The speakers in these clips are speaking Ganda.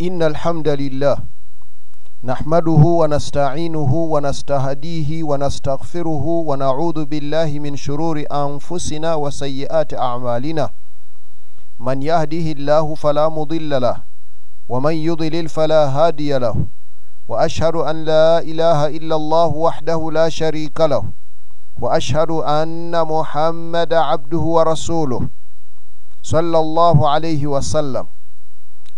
إن الحمد لله نحمده ونستعينه ونستهديه ونستغفره ونعوذ بالله من شرور أنفسنا وسيئات أعمالنا من يهده الله فلا مضل له ومن يضلل فلا هادي له وأشهد أن لا إله إلا الله وحده لا شريك له وأشهد أن محمد عبده ورسوله صلى الله عليه وسلم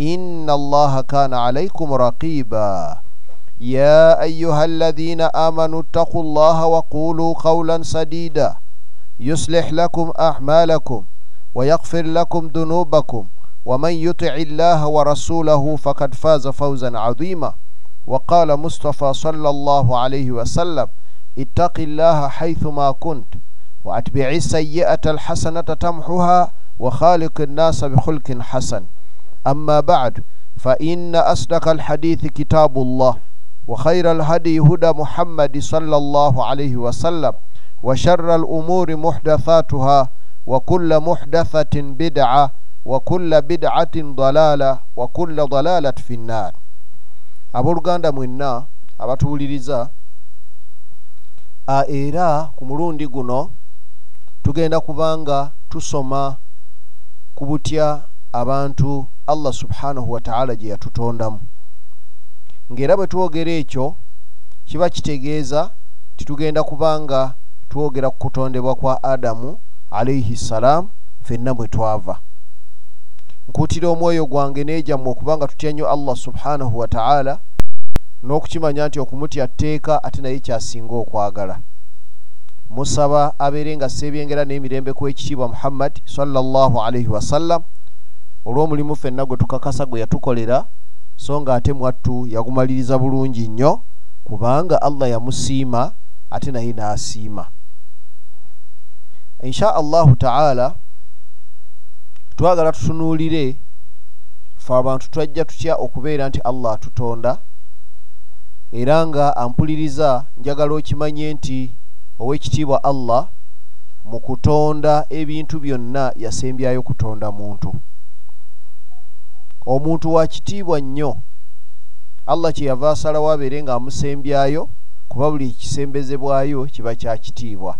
إن الله كان عليكم رقيبا يا أيها الذين آمنوا اتقوا الله وقولوا قولا سديدا يصلح لكم أعمالكم ويغفر لكم ذنوبكم ومن يطع الله ورسوله فقد فاز فوزا عظيما وقال مصطفى صلى الله عليه وسلم اتق الله حيثما كنت واتبع السيئة الحسنة تمحها وخالق الناس بخلق حسن أما بعد فإن أصدق الحديث كتاب الله وخير الهدي هدى محمد صلى الله عليه وسلم وشر الأمور محدثاتها وكل محدثة بدعة وكل بدعة ضلالة وكل ضلالة في النار abooluganda mwenna abatuwuliriza era ku mulundi guno tugenda kubanga tusoma ku butya abantu allah subhanahu wataala gye yatutondamu. Ng'era bwe twogera ekyo kiba kitegeeza titugenda kubanga twogera ku kutondebwa kwa adamu alaihi ssalaamu fenna bwe twava. Nkuutira omwoyo gwange neejammwe okubanga tutya nnyo allah subhanahu wataala n'okukimanya nti okumutya tteeka ate naye kyasinga okwagala. Musaba abeere nga seebyengera n'emirembe ku ekitiibwa muhammad sallallahu alaihi wasallam olw'omulimu ffenna gwe tukakasa gwe yatukolera so nga ate mwattu yagumaliriza bulungi nnyo kubanga allah yamusiima ate naye n'asiima. Insha allahu taala twagala tutunuulire fe abantu twajja tutya okubeera nti allah atutonda era nga ampuliriza njagala okimanye nti ow'ekitiibwa allah mu kutonda ebintu byonna yasembyayo kutonda muntu omuntu wa kitiibwa nnyo. Allah kyeyava asalawo abeere nga amusembyayo kuba buli ekisembezebwayo kiba kya kitiibwa.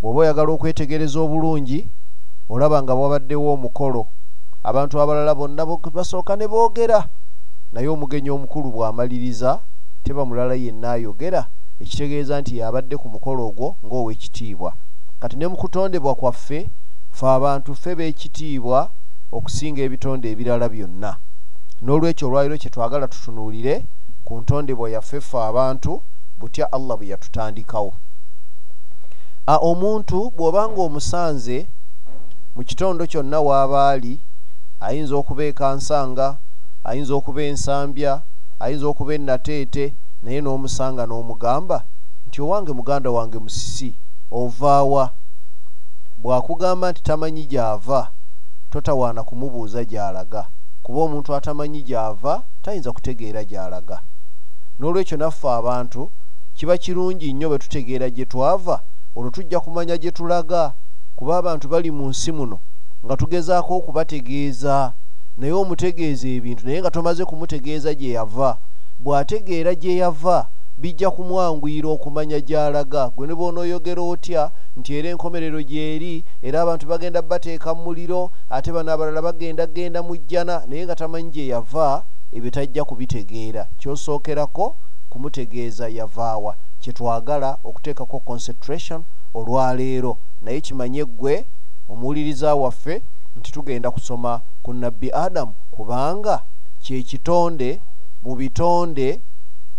Bw'oba oyagala okwetegereza obulungi olaba nga wabaddewo omukolo. Abantu abalala bonna basooka ne boogera. Naye omugenyi omukulu bw'amaliriza teba mulala yenna ayogera ekitegeeza nti yabadde ku mukolo ogwo ng'ow'ekitiibwa. Kati ne mu kutondebwa kwaffe fe abantu ffe b'ekitiibwa okusinga ebitonde ebirala byonna. N'olwekyo olwaliro kye twagala tutunuulire ku ntondebwa yaffe ffe abantu butya allah bwe yatutandikawo. Omuntu bw'oba nga omusanze mu kitondo kyonna w'aba ali ayinza okuba ekansanga ayinza okuba ensambya ayinza okuba enateete naye n'omusanga n'omugamba nti owange muganda wange musisi ovaawa bw'akugamba nti tamanyi gy'ava totawaana kumubuuza gy'alaga. Kuba omuntu atamanyi gy'ava tayinza kutegeera gy'alaga. N'olwekyo naffe abantu kiba kirungi nnyo bwe tutegeera gye twava olwo tujja kumanya gye tulaga. Kuba abantu bali mu nsi muno nga tugezaako okubategeeza. Naye omutegeeza ebintu naye nga tomaze kumutegeeza gye yava bw'ategeera gye yava bijja kumwanguyira okumanya gy'alaga. Gwe ne bw'onooyogera otya? Nti era enkomerero gy'eri era abantu bagenda bateeka mu muliro ate bano abalala bagenda genda mu jjana naye nga tamanyi gye yava ebyo tajja kubitegeera. Kyosookerako kumutegeeza yavaawa kyetwagala okuteekako concentration olwaleero. Naye kimanye ggwe omuwuliriza waffe nti tugenda kusoma ku nabbi adamu kubanga kyekitonde mu bitonde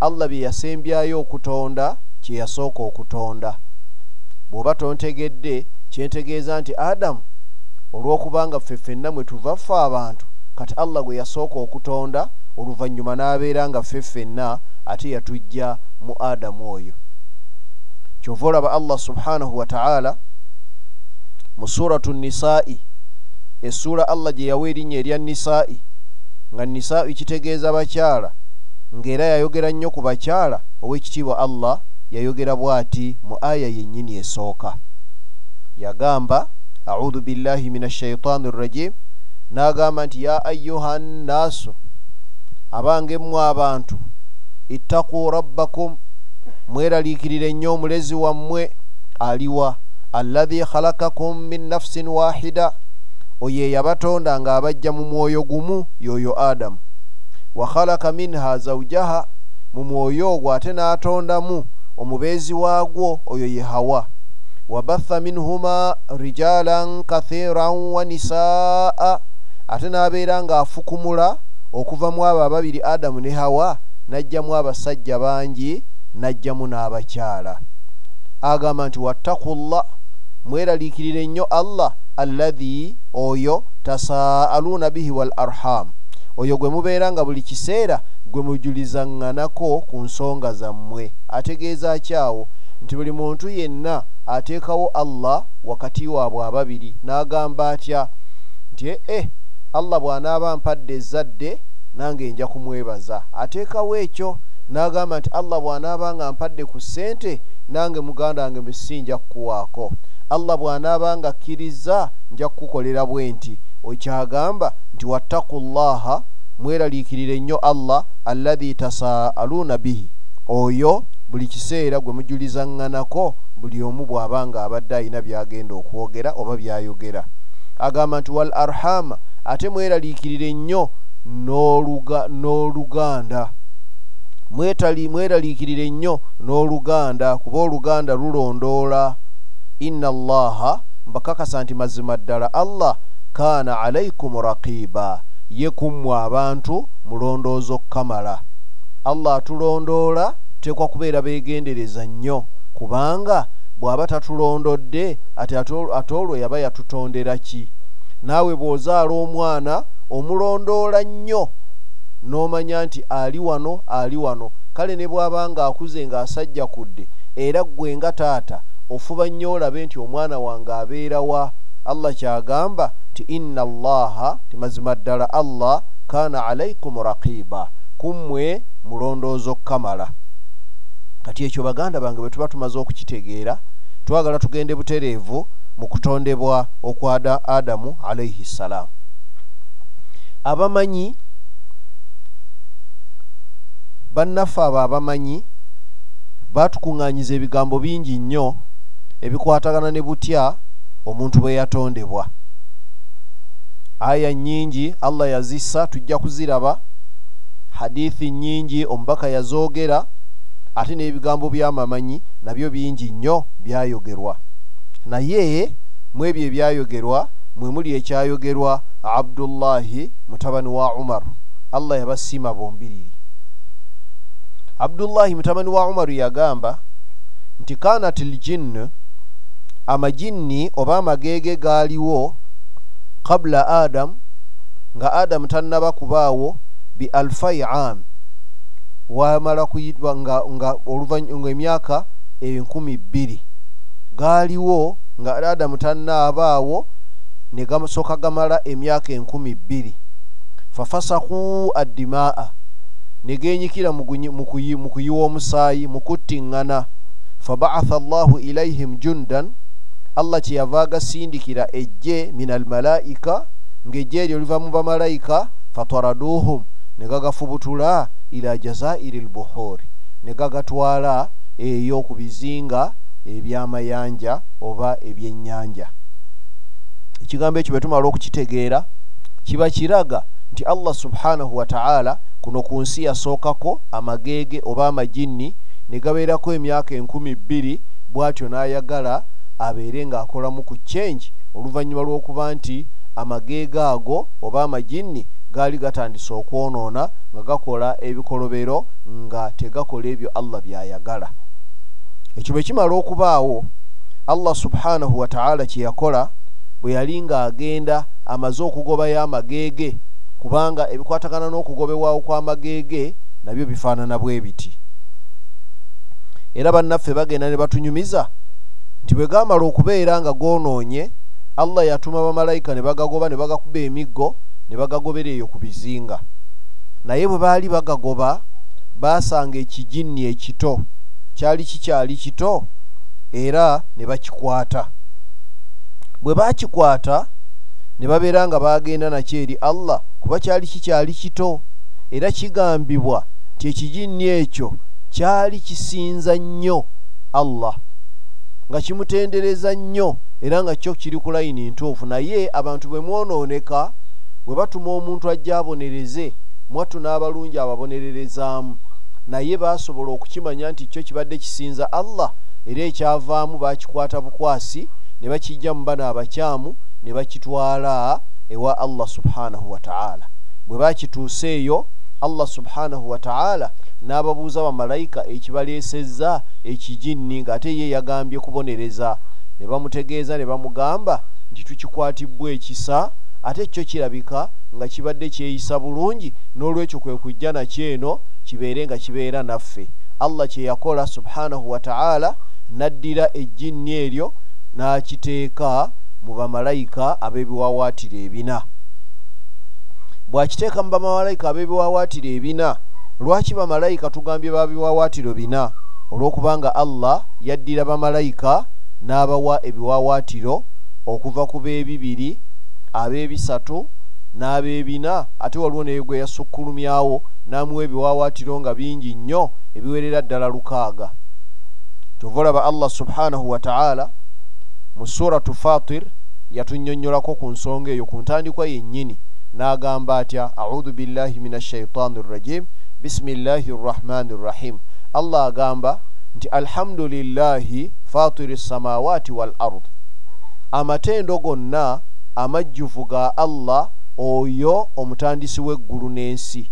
allah bye yasembyayo okutonda kye yasooka okutonda. Bw'oba tontegedde kyentegeeza nti adamu olw'okubanga ffe ffenna mwe tuva ffe abantu kati allah gwe yasooka okutonda oluvannyuma n'abeera nga ffe ffenna ate yatujja mu adamu oyo. Kyova olaba allah subhanahu wataala mu suratu nisaa'i essuula allah gye yawa erinnya erya nisaa'i nga nisaa'i kitegeeza bakyala ng'era yayogera nnyo ku bakyala ow'ekitiibwa allah yayogera bw'ati mu aya yennyini esooka. Yagamba audhu billahi min ashaitaani rrajim n'agamba nti ya ayuha nnaasu abange mmwe abantu ittaquu rabbakum mweraliikirire nnyo omulezi wammwe aliwa allahi khalakakum min nafsin wahida oyo eyabatonda ng'abajja mu mwoyo gumu yoyo adamu wa khalaka minha zawjaha mu mwoyo ogwo ate n'atondamu omubeezi waagwo oyo ye hawa. Wabatha minhuma rijalan kathiran wa nisaa ate n'abeera ng'afukumula okuva mu abo ababiri adamu ne hawa n'ajjamu abasajja bangi n'ajjamu n'abakyala. Agamba nti wattakullah mweraliikirire nnyo allah allahi oyo tasaaluuna bihi wal arham oyo gwe mubeera nga buli kiseera gwe mujulizaŋŋanako ku nsonga zammwe. Ategeeza kyawo nti buli muntu yenna ateekawo allah wakati waabwe ababiri n'agamba atya? Nti ee allah bw'anaaba mpadde ezzadde nange nja kumwebaza. Ateekawo ekyo n'agamba nti allah bw'anaaba nga mpadde ku ssente nange muganda wange misi nja kukuwaako. Allah bw'anaaba nga akkiriza nja kukukolera bwe nti okyagamba nti wattaku llaha mweraliikirire nnyo allah allahi tasaaluuna bihi. Oyo buli kiseera gwe mujulizaŋŋanako buli omu bw'aba nga abadde alina byagenda okwogera oba byayogera. Agamba nti wal arhama ate mweraliikirire nnyo n'oluganda. Mweraliikirire nnyo n'oluganda kuba oluganda lulondoola. Inna allaha mbakakasa nti mazima ddala allah kaana alaikum raqiba ye kummwe abantu mulondooza okukamala allah atulondoola tutekwa kubeera beegendereza nnyo kubanga bw'aba tatulondodde ate ate olwo yaba yatutondera ki? Naawe bw'ozaala omwana omulondoola nnyo n'omanya nti ali wano ali wano. Kale ne bw'aba nga akuze ng'asajja kudde era ggwe nga taata ofuba nnyo olabe nti omwana wange abeera wa allah kyagamba ti inna allaha timazima ddala allah kaana alaikum raqiba kummwe mulondooza okukamala kati ekyo baganda bange bwe tuba tumaze okukitegeera twagala tugende butereevu mu kutondebwa okwa adamu alaihi ssalaamu abamanyi bannaffe abo abamanyi baatukuŋŋaanyiza ebigambo bingi nnyo ebikwatagana ne butya omuntu bwe yatondebwa. Aya nnyingi allah yazissa tujja kuziraba. Hadithi nnyingi omubaka yazoogera ate n'ebigambo by'amamanyi nabyo bingi nnyo byayogerwa. Naye mu ebyo ebyayogerwa mwe muli ekyayogerwa abdullahi mutabani wa umaru allah yabasiima bombiriri. Abdullahi mutabani wa umaru yagamba nti kanat ljinn amajinni oba amageege gaaliwo qabula adamu nga adamu tannaba kubaawo bi alfai am wamala kuyitwa nga, nga oluvanyuma emyaka enkumi bbiri. Gaaliwo nga adamu tannaabaawo ne gasooka gamala emyaka enkumi bbiri. Fafasaku addimaa ne genyikira mu kuyiwa omusaayi mu kuttiŋŋana. Fabaatha allahu ilaihim jundan allah kyeyava agasindikira ejje min almalaika ng'ejje eryo liva mu bamalayika fataraduhum ne gagafubutula ila jazairi lbuhuri ne gagatwala eyo ku bizinga ebyamayanja oba ebyennyanja. Ekigambo ekyo bwe tumala okukitegeera kiba kiraga nti allah subhanahu wataala kuno ku nsi yasookako amageege oba amajinni ne gabeerako emyaka enkumi bbiri bw'atyo n'ayagala abeere ng'akolamu ku kyengi oluvannyuma lw'okuba nti amageege ago oba amajinni gaali gatandise okwonoona nga gakola ebikolobero nga tegakola ebyo allah byayagala. Ekyo bwe kimala okubaawo allah subhanahu wataala kye yakola bwe yali ng'agenda amaze okugobayo amageege kubanga ebikwatagana n'okugobebwawo kw'amageege nabyo bifaanana bwe biti. Era bannaffe bagenda ne batunyumiza nti bwe gamala okubeera nga goonoonye allah yatuma bamalayika ne bagagoba ne bagakuba emiggo ne bagagobera eyo ku bizinga. Naye bwe baali bagagoba baasanga ekijinni ekito. Kyali kikyali kito era ne bakikwata. Bwe bakikwata ne babeera nga bagenda nakyo eri allah kuba kyali kikyali kito era kigambibwa nti ekijinni ekyo kyali kisinza nnyo allah nga kimutendereza nnyo era nga kyo kiri ku layini ntuufu. Naye abantu bwe mwonooneka bwe batuma omuntu ajja abonereze mwattu n'abalungi ababonererezaamu. Naye basobola okukimanya nti kyo kibadde kisinza allah era ekyavaamu bakikwata bukwasi ne bakijja mu bano abakyamu ne bakitwala ewa allah subhanahu wataala bwe bakituusa eyo allah subhanahu wataala n'ababuuza bamalayika ekibaleesezza ekijinni ng'ate ye yagambye kubonereza. Ne bamutegeeza ne bamugamba nti tukikwatibbwa ekisa. Ate kyo kirabika nga kibadde kyeyisa bulungi n'olwekyo kwe kujja nakyo eno kibeere nga kibeera naffe. Allah kye yakola subhanahu wataala n'addira ejjinni eryo n'akiteeka mu bamalayika ab'ebiwawaatiro ebina. Bw'akiteeka mu bamalayika ab'ebiwawaatiro ebina lwaki bamalayika tugambye ba biwawaatiro bina? Olw'okubanga allah yaddira bamalayika n'abawa ebiwawaatiro okuva ku b'ebibiri ab'ebisatu n'ab'ebina. Ate waliwo naye gwe yasukkulumyawo n'amuwa ebiwawaatiro nga bingi nnyo ebiwerera ddala lukaaga. Tova olaba allah subhanahu wataala mu suratu fatir yatunnyonnyolako ku nsonga eyo ku ntandikwa yennyini n'agamba atya audhu billahi min ashaitaani rrajim bisimillahi rrahmani rrahim allah agamba nti alhamdulillahi fatiri samawati wal ard. Amatendo gonna amajjuvu ga allah oyo omutandisi w'eggulu n'ensi.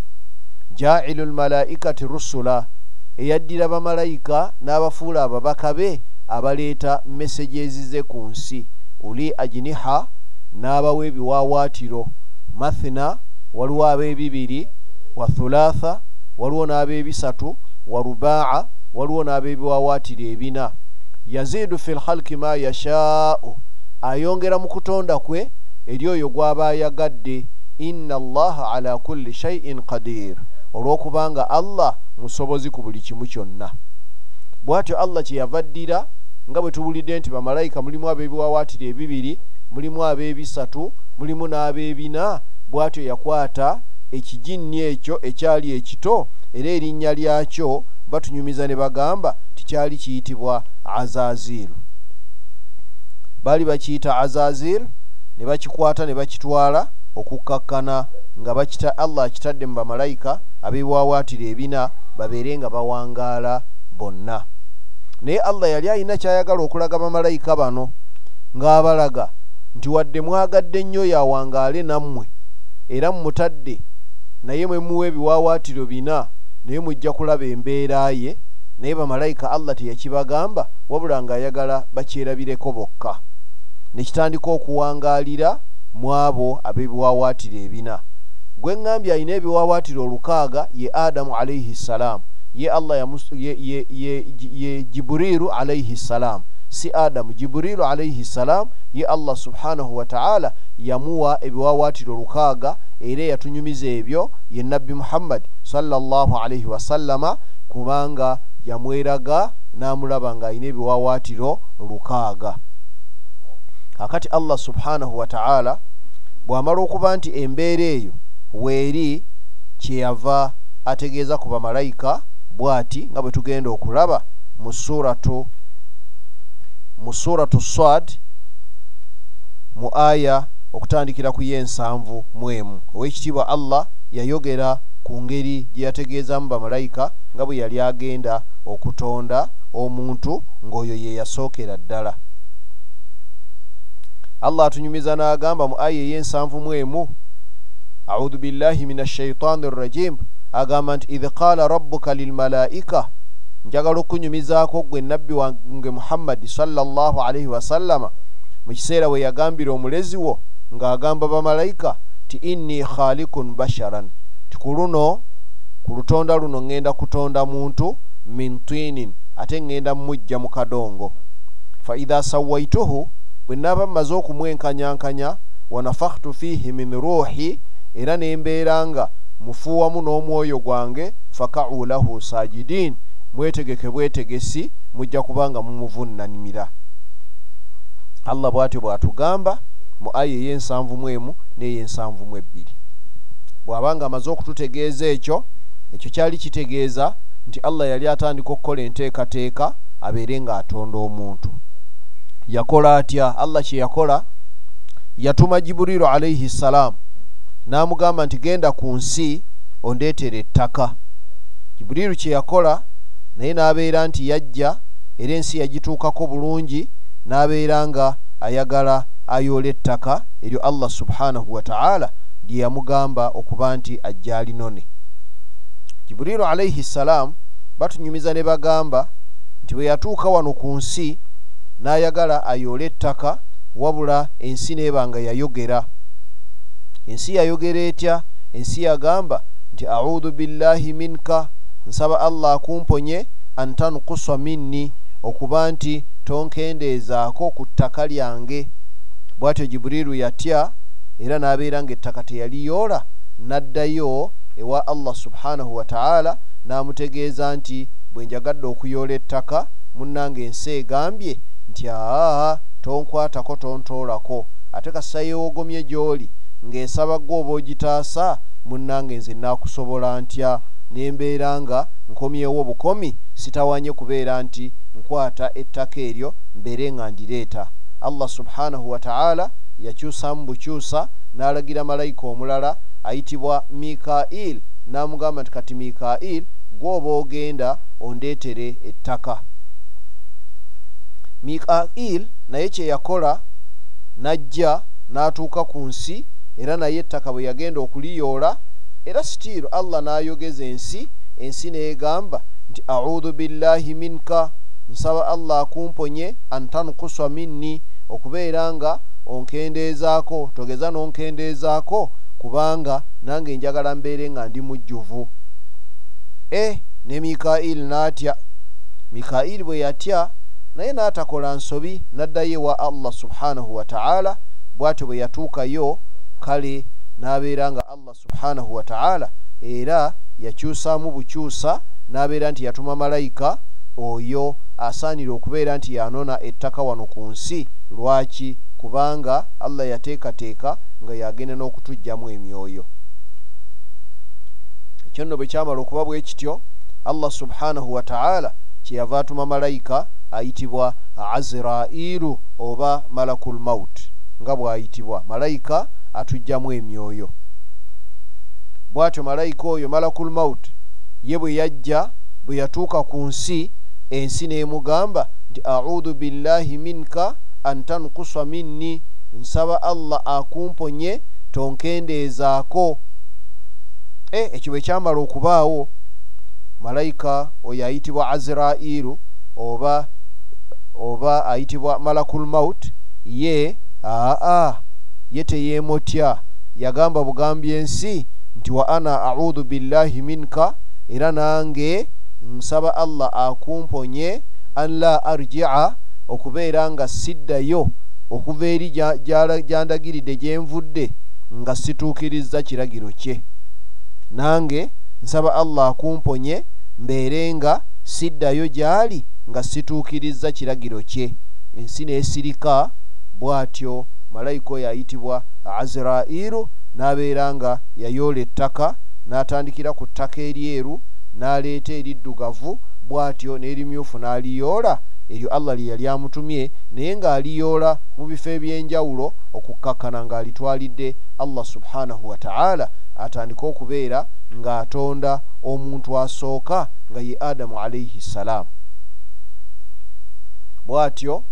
Jailu lmalaikati rusula eyaddira bamalayika n'abafuula ababaka be abaleeta mesejezize ku nsi. Uli ajiniha n'abawa ebiwawaatiro. Mathina waliwo ab'ebibiri. Wa thulatha waliwo n'ab'ebisatu wa rubaa waliwo n'ab'ebiwawaatiro ebina. Yaziidu fi lhalki ma yashaau ayongera mu kutonda kwe eri oyo gw'aba ayagadde inna allaha ala kulli shaiin qadir olw'okubanga allah musobozi ku buli kimu kyonna. Bw'atyo allah kyeyava ddira nga bwe tuwulidde nti bamalayika mulimu ab'ebiwawaatiro ebibiri mulimu ab'ebisatu mulimu n'ab'ebina bw'atyo yakwata ekijinni ekyo ekyali ekito era erinnya lyakyo batunyumiza ne bagamba tikyali kiyitibwa azaziru baali bakiyita azaziru ne bakikwata ne bakitwala okukkakkana nga bakita allah akitadde mu bamalayika abebiwawaatiro ebina babeere nga bawangaala bonna. Naye allah yali alina kyayagala okulaga bamalayika bano ng'abalaga nti wadde mwagadde nnyo yawangaale nammwe era mumutadde naye mwe muwa ebiwawaatiro bina naye mujja kulaba embeera ye naye bamalayika allah teyakibagamba wabula ng'ayagala bakyerabireko bokka. Nekitandika okuwangaalira mu abo ab'ebiwawaatiro ebina. Gwe ŋŋambye alina ebiwawaatiro olukaaga ye adamu alaihi ssalaamu ye allah ye, ye, ye, ye jiburiru alaihi ssalaamu si adamu jiburiru alaihi ssalaamu ye allah subhanahu wataala yamuwa ebiwawaatiro lukaaga era yatunyumiza ebyo ye nabbi muhammadi sallallahu alaihi wasallama kubanga yamweraga n'amulaba ng'alina ebiwawaatiro lukaaga. Kakati allah subhanahu wataala bw'amala okuba nti embeera eyo weeri kyeyava ategeeza ku bamalayika bw'ati nga bwe tugenda okulaba mu suratu swad mu aya okutandikira ku y'ensanvu mu emu ow'ekitiibwa allah yayogera ku ngeri gye yategeezamu bamalayika nga bwe yali agenda okutonda omuntu ng'oyo ye yasookera ddala. Allah atunyumiza n'agamba mu aya ey'ensanvu mu emu audhu billahi min ashaitaani rrajim agamba nti idh qaala rabbuka lilmalaika njagala okunyumizaako gwe nabbi wange muhammadi sallallahu alaihi wasallama mu kiseera we yagambira omulezi wo ng'agamba bamalayika ti inni khalikun basharan. Ti ku luno ku lutonda luno ŋŋenda kutonda muntu min tinin ate ŋŋenda mujja mu kadongo. Fa idha sawaituhu bwe naaba mmaze okumwenkanyankanya wanafakhtu fihi min ruhi era ne mbeera nga mufuuwamu n'omwoyo gwange fakau lahu sajidin mwetegeke bwetegesi mujja kubanga mumuvunnanimira allah bwatyo bwatugamba mu aya ey'ensanvu mu emu n'ey'ensanvu mu ebbiri. Bw'abanga amaze okututegeeza ekyo ekyo kyali kitegeeza nti allah yali atandika okukola enteekateeka abeere ng'atonda omuntu. Yakola atya? Allah kye yakola yatuma jiburiru alaihi ssalaamu n'amugamba nti genda ku nsi ondeetera ettaka. Jiburiru kye yakola naye n'abeera nti yajja era ensi yagituukako bulungi n'abeera nga ayagala ayoola ettaka eryo allah subhanahu wataala lye yamugamba okuba nti ajja alinone jiburiru alaihi ssalaamu batunyumiza ne bagamba nti bwe yatuuka wano ku nsi n'ayagala ayoola ettaka wabula ensi neeba nga yayogera. Ensi yayogera etya? Ensi yagamba nti audhu billahi minka nsaba allah akumponye antankuswa minni okuba nti tonkendeezaako ku ttaka lyange bw'atyo jiburiru yatya era n'abeera nga ettaka teyaliyoola n'addayo ewa allah subhanahu wataala n'amutegeeza nti bwe njagadde okuyoola ettaka munnange ensi egambye nti aa tonkwatako tontoolako. Ate kasayeewogomye gy'oli ng'esaba gwe oba ogitaasa munnange nze naakusobola ntya? Nembeera nga nkomyewo bukomi sitawanye kubeera nti nkwata ettaka eryo mbeere nga ndireeta allah subhanahu wataala yakyusamu bukyusa n'alagira malayika omulala ayitibwa mikail n'amugamba nti kati mikail gwoba ogenda ondeetere ettaka. Mikail naye kyeyakola najja n'atuuka ku nsi era naye ettaka bwe yagenda okuliyoola era sitiiru allah n'ayogeza ensi ensi neegamba nti audhu billahi minka nsaba allah akumponye antankuswa minni okubeera nga onkendeezaako togeza n'onkendeezaako kubanga nange njagala mbeere nga ndi mujjuvu. E ne mikaili n'atya. Mikaili bwe yatya naye n'atakola nsobi n'addayo ewa allah subhanahu wataala bw'atyo bwe yatuukayo kale n'abeera nga allah subhanahu wataala era yakyusaamu bukyusa n'abeera nti yatuma malayika oyo asaanire okubeera nti yanona ettaka wano ku nsi lwaki? Kubanga allah yateekateeka nga yagenda n'okutugjamu emyoyo. Ekyo nno bwe kyamala okuba bwe kityo allah subhanahu wataala kyeyava atuma malayika ayitibwa azirairu oba malakul maut nga bw'ayitibwa. Malayika atugjamu emyoyo. Bw'atyo malayika oyo malakul maut ye bwe yajja bwe yatuuka ku nsi ensi neemugamba nti audhu billahi minka antankuswa minni. Nsaba allah akumponye tonkendeezaako. E ekyo bwe kyamala okubaawo malayika oyo ayitibwa azirairu oba oba ayitibwa malakul maut ye aa ye teyeemotya. Yagamba bugambi ensi nti wa ana audhu billahi minka era nange nsaba allah akumponye an la arjia okubeera nga siddayo okuva eri gyandagiridde gyenvudde nga situukiriza kiragiro kye. Nange nsaba allah akumponye mbeere nga siddayo gyali nga situukiriza kiragiro kye. Ensi neesirika bw'atyo malayika oyo ayitibwa azirairu n'abeera nga yayoola ettaka n'atandikira ku ttaka eryeru n'aleeta eriddugavu bw'atyo n'erimyufu n'aliyoola. Eryo allah lye yali amutumye naye ng'aliyoola mu bifo ebyenjawulo okukkakkana ng'alitwalidde allah subhanahu wataala atandike okubeera ng'atonda omuntu asooka nga ye adamu alaihi ssalaamu bw'atyo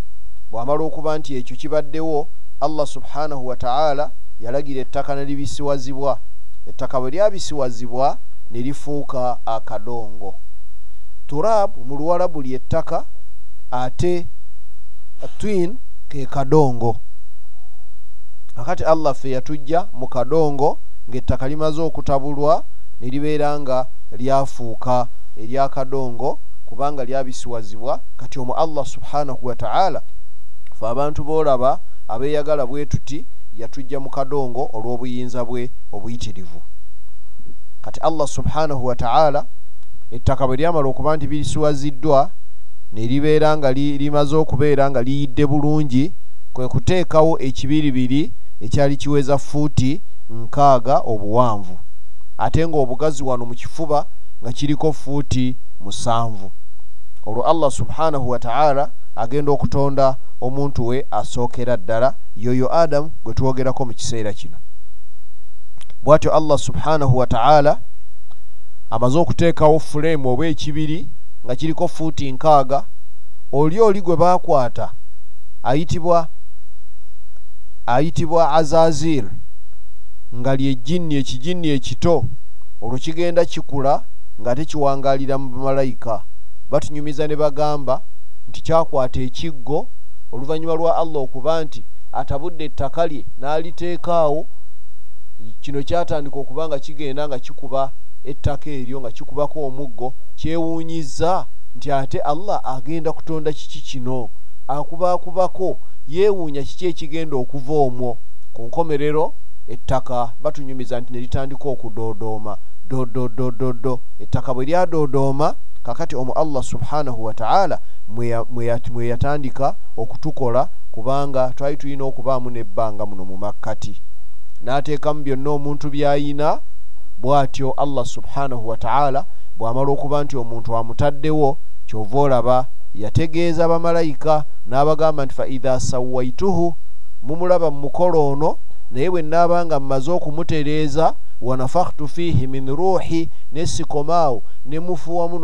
bw'amala okuba nti ekyo kibaddewo allah subhanahu wataala yalagira ettaka ne libisiwazibwa. Ettaka bwe lyabisiwazibwa ne lifuuka akadongo. Turab mu luwalabu lyettaka ate twin ke kadongo. Kakati allah ffe yatujja mu kadongo ng'ettaka limaze okutabulwa ne libeera nga lyafuuka eryakadongo kubanga lyabisiwazibwa. Kati omwo allah subhanahu wataala fe abantu boolaba abeeyagala bwe tuti yatujja mu kadongo olw'obuyinza bwe obuyitirivu kati allah subhanahu wataala ettaka bwe lyamala okuba nti birisiwaziddwa ne libeera nga limaze okubeera nga liyidde bulungi kwe kuteekawo ekibiribiri ekyali kiweza fuuti nkaaga obuwanvu. Ate ng'obugazi wano mu kifuba nga kiriko fuuti musanvu. Olwo allah subhanahu wataala agenda okutonda omuntu we asookera ddala yoyo adamu gwe twogerako mu kiseera kino bw'atyo allah subhanahu wataala amaze okuteekawo fuleemu oba ekibiri nga kiriko fuuti nkaaga oli oli gwe baakwata ayitibwa ayitibwa azazir nga lyejjinni ekijinni ekito olwo kigenda kikula nga tekiwangalira mu bamalayika. Batunyumiza ne bagamba nti kyakwata ekiggo oluvannyuma lwa allah okuba nti atabudde ettaka lye n'aliteekaawo kino kyatandika okuba nga kigenda nga kikuba ettaka eryo nga kikubako omuggo kyewuunyiza nti ate allah agenda kutonda kiki kino? Akubaakubako yeewuunya kiki ekigenda okuva omwo? Ku nkomerero ettaka batunyumiza nti ne litandika okudoodooma dododododo ettaka bwe lyadoodooma kakati omwo allah subhanahu wataala mwe yatandika okutukola kubanga twali tulina okubaamu nebbanga muno mu makkati n'ateekamu byonna omuntu by'ayina bw'atyo allah subhanahu wataala bw'amala okuba nti omuntu amutaddewo kyova olaba yategeeza bamalayika n'abagamba nti faidha sawaituhu mumulaba mu mukolo ono naye bwe naaba nga mmaze okumutereeza wanafakhtu fiihi min ruuhi nesikomaawo ne mufuwamu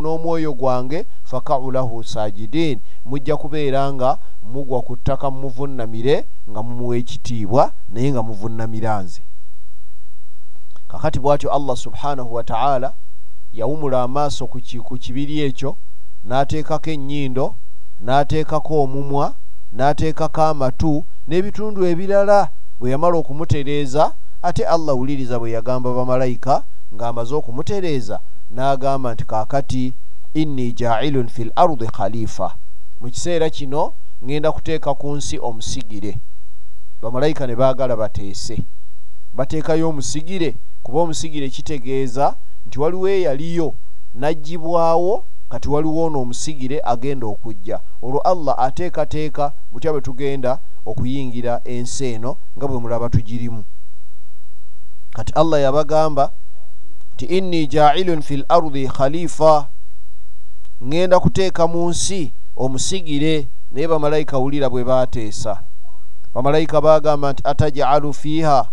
n'omwoyo gwange fakau lahu sajidin. Mujja kubeera nga mugwa ku ttaka mumuvunnamire nga mumuwa ekitiibwa naye nga muvunnamira nze. Kakati bw'atyo allah subhanahu wataala yawumula amaaso ku kibiri ekyo n'ateekako ennyindo n'ateekako omumwa n'ateekako amatu n'ebitundu ebirala bwe yamala okumutereeza ate allah wuliriza bwe yagamba bamalayika ng'amaze okumutereeza n'agamba nti kaakati inni jailun fi l ardi khalifa mu kiseera kino ŋŋenda kuteeka ku nsi omusigire. Bamalayika ne baagala bateese. Bateekayo omusigire kuba omusigire kitegeeza nti waliwo eyaliyo n'aggyibwawo kati waliwo ono omusigire agenda okujja. Olwo allah ateekateeka butya bwe tugenda okuyingira ensi eno nga bwe mulaba tugirimu kati allah yabagamba nti inni jailun fi l ardi khalifa. Ŋŋenda kuteeka mu nsi omusigire naye bamalayika wulira bwe baateesa. Bamalayika bagamba nti atajalu fiiha?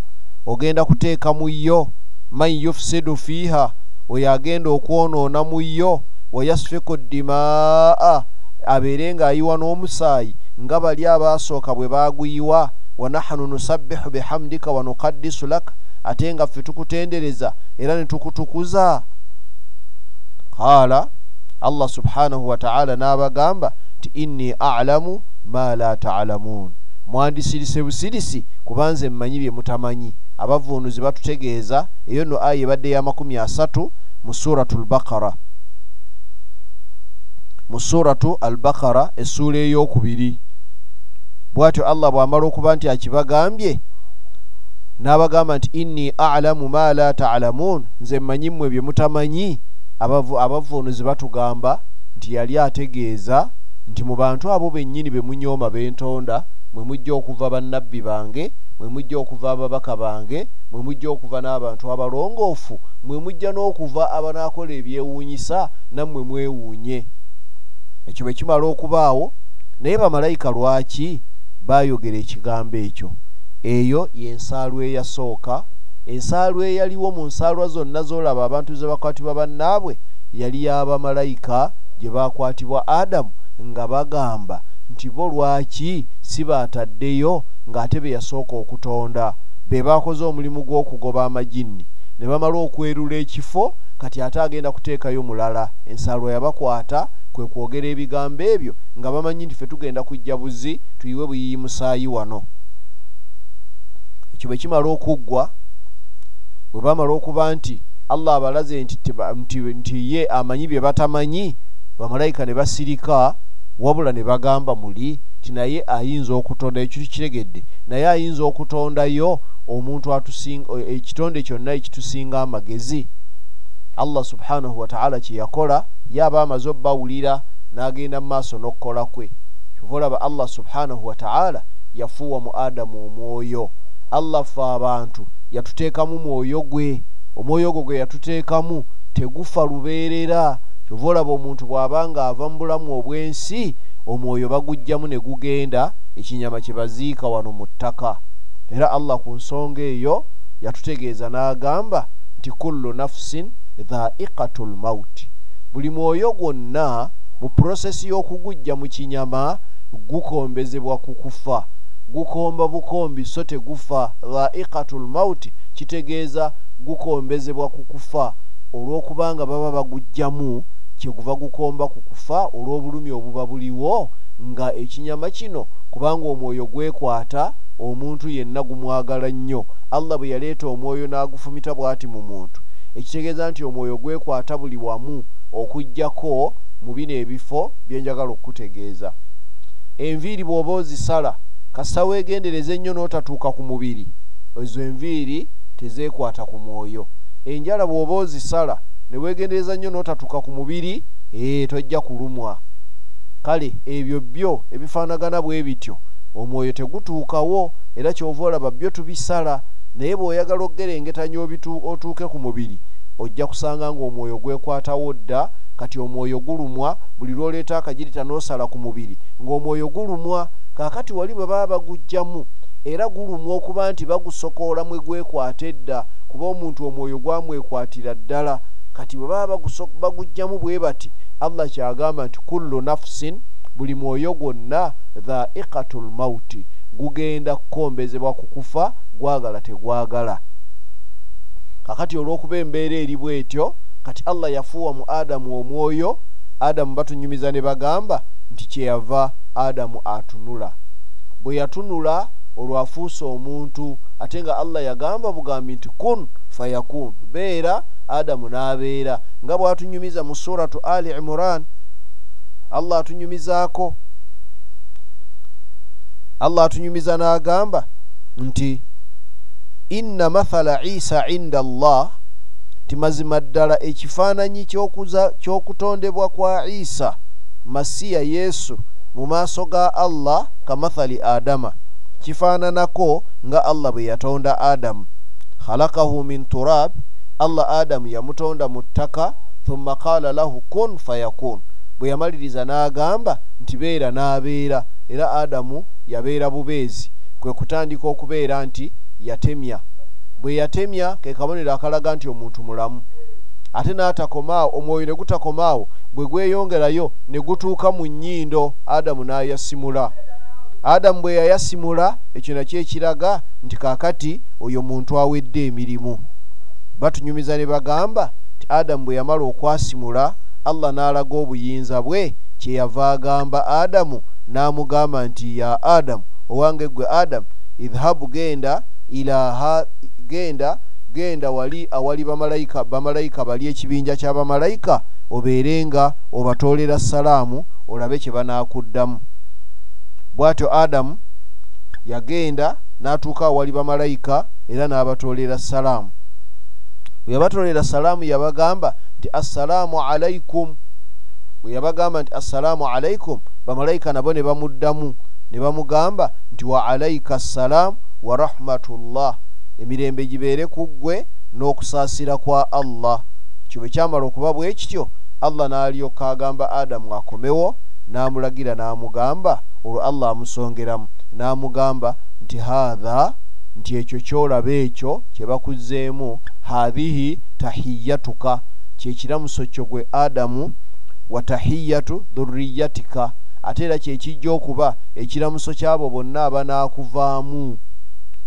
Ogenda kuteeka mu yo man yufsidu fiiha? Oyo agenda okwonoona mu yo wayasfiku dimaa abeere ng'ayiwa n'omusaayi nga bali abaasooka bwe baaguyiwa wanahanu nusabbihu bihamdika wanukaddisu laka ate nga ffe tukutendereza era ne tukutukuza. Qaala allah subhanahu wataala n'abagamba nti inni alamu ma la taalamuun mwandisirise busirisi kubanze mmanyi bye mutamanyi. Abavuunuzi batutegeeza eyo no aya ebadde ya makumi asatu mu suratu lbakara mu suratu albakara essuula eyokubiri. Bw'atyo allah bw'amala okuba nti akibagambye n'abagamba nti inni alamu ma la taalamuun nze mmanyi mmwe bye mutamanyi. Abavuunuzi batugamba nti yali ategeeza nti mu bantu abo bennyini be munyooma bentonda mwe mujja okuva bannabbi bange mwe mujja okuva ababaka bange mwe mujja okuva n'abantu abalongoofu mwe mujja n'okuva abanaakola ebyewuunyisa nammwe mwewuunye. Ekyo bwe kimala okubaawo naye bamalayika lwaki baayogera ekigambo ekyo eyo y'ensaalwa eyasooka. Ensaalwa eyaliwo mu nsaalwa zonna z'olaba abantu ze bakwatibwa bannaabwe yali y'abamalayika gye baakwatibwa adamu nga bagamba nti bo lwaki si baataddeyo ng'ate be yasooka okutonda? Be baakoze omulimu gw'okugoba amajinni. Ne bamala okwerula ekifo kati ate agenda kuteekayo mulala ensaalwa yabakwata kwe kwogera ebigambo ebyo nga bamanyi nti ffe tugenda kujja buzi tuyiwe buyiyi musaayi wano ekyo bwe kimala okuggwa bwe bamala okuba nti allah abalaze nti, ye amanyi bye batamanyi bamalayika ne basirika wabula ne bagamba muli ti naye ayinza okutonda ekyo kiregedde naye ayinza okutondayo omuntu ekitonde kyonna ekitusinga amagezi. Allah subhanahu wataala kyeyakola yaaba amaze obbawulira n'agenda mu maaso n'okukola kwe. Kyova olaba allah subhanahu wataala yafuuwa mu adamu omwoyo allah fe abantu. Yatuteekamu mwoyo gwe. Omwoyo gwo gwe yatuteekamu tegufa lubeerera. Kyova olaba omuntu bw'aba nga ava mu bulamu obw'ensi omwoyo bagugjamu ne gugenda ekinyama kye baziika wano mu ttaka. Era allah ku nsonga eyo yatutegeeza n'agamba nti kullu nafusin dhaiqatu lmauti buli mwoyo gwonna mu purosesi y'okugujja mu kinyama gukombezebwa ku kufa gukomba bukombi so tegufa. Dhaiqatu lmauti kitegeeza gukombezebwa ku kufa. Olw'okubanga baba bagujjamu kyeguva gukomba ku kufa olw'obulumi obuba buliwo nga ekinyama kino kubanga omwoyo gwekwata omuntu yenna gumwagala nnyo. Allah bwe yaleeta omwoyo n'agufumita bw'ati mu muntu. Ekitegeeza nti omwoyo gwekwata buli wamu okugjako mu bino ebifo byenjagala okukutegeeza. Enviiri bw'oba ozisala kasita weegendereza ennyo n'otatuuka ku mubiri. Ezo enviiri tezeekwata ku mwoyo. Enjala bw'oba ozisala ne weegendereza nnyo n'otatuuka ku mubiri ee tojja kulumwa. Kale ebyo byo ebifaanagana bwe bityo omwoyo tegutuukawo era kyova olaba byo tubisala naye bw'oyagala okugerengetanya otuuke ku mubiri ojja kusanga ngaomwoyo gwekwatawo dda kati omwoyo gulumwa buli lwoleeta akagirita n'osala ku mubiri. Ng'omwoyo gulumwa kaakati wali bwe baba bagugjamu era gulumwa okuba nti bagusokoola mwe gwekwata edda kuba omuntu omwoyo gwamwekwatira ddala. Kati bwe baba bagugjamu bwe bati allah kyagamba nti kullu nafusin buli mwoyo gwonna dhaiqatu lmauti gugenda kukombezebwa ku kufa gwagala tegwagala. Kakati olw'okuba embeera eri bwetyo kati allah yafuuwa mu adamu omwoyo adamu batunyumiza ne bagamba nti kyeyava adamu atunula. Bwe yatunula olwafuusa omuntu ate nga allah yagamba bugambi nti kun fayakun beera adamu n'abeera. Nga bwatunyumiza mu suratu ali imuran allah atunyumizaako. Allah atunyumiza n'agamba nti inna mathala isa inda allah ti mazima ddala ekifaananyi ky'okutondebwa kwa isa masiya yesu mu maaso ga allah kamathali adama. Kifaananako nga allah bwe yatonda adamu. Khalakahu min turab allah adamu yamutonda mu ttaka thumma qaala lahu kun fayakun. Bwe yamaliriza n'agamba nti beera n'abeera. Era adamu yabeera bubeezi. Kwe kutandika okubeera nti yatemya bwe yatemya ke kabonero akalaga nti omuntu mulamu. Ate n'atakomaawo omwoyo ne gutakomaawo bwe gweyongerayo ne gutuuka mu nnyindo adamu n'ayasimula. Adamu bwe yayasimula ekyo nakyo ekiraga nti kaakati oyo muntu awedde emirimu. Batunyumiza ne bagamba ti adamu bwe yamala okwasimula allah n'alaga obuyinza bwe kyeyava agamba adamu n'amugamba nti ya adamu owange gwe adamu idhabu genda ilaha genda genda wali awali bamalayika bamalayika bali ekibinja ky'abamalayika obeerenga obatoolera salaamu olabe kye banaakuddamu bw'atyo adamu yagenda n'atuuka awali bamalayika era n'abatoolera salaamu. Bwe yabatoolera salaamu yabagamba nti assalaamu alaikum bwe yabagamba nti assalaamu alaikum bamalayika nabo ne bamuddamu ne bamugamba nti wa alaika assalaamu wa rahmatullah emirembe gibeere ku ggwe n'okusaasira kwa allah. Ekyo bwe kyamala okuba bwe kityo allah n'alyoka agamba adamu akomewo n'amulagira n'amugamba olwo allah amusongeramu. N'amugamba nti haatha nti ekyo kyolaba ekyo kye bakuzzeemu haathihi tahiyatuka. Kyekiramuso kyo gwe adamu wa tahiyatu dhurriyatika ate era kyekijja okuba ekiramuso kyabo bonna abanaakuvaamu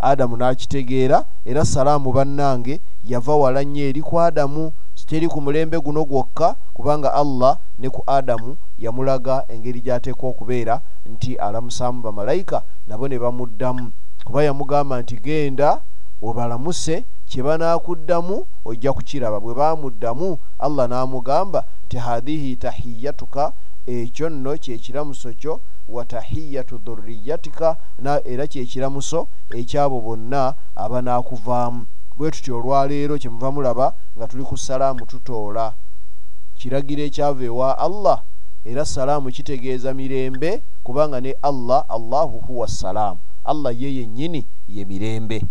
adamu n'akitegeera era salaamu bannange yava wala nnyo eri ku adamu teri ku mulembe guno gwokka kubanga allah ne ku adamu yamulaga engeri gy'ateekwa okubeera nti alamusaamu bamalayika nabo ne bamuddamu. Kuba yamugamba nti genda obalamuse kyebanakuddamu ojja kukiraba. Bwe bamuddamu allah n'amugamba ti hadhihi tahiyatuka ekyo nno kyekiramuso kyo wa tahiyatu dhurriyatika era kyekiramuso ekyabo bonna abanakuvaamu. Bwe tutyo olwaleero kyemuva mulaba nga tuli ku salaamu tutoola. Kiragiro ekyava ewa allah era salaamu kitegeeza mirembe kubanga ne allah allahu huwa salaamu allah ye yennyini ye mirembe.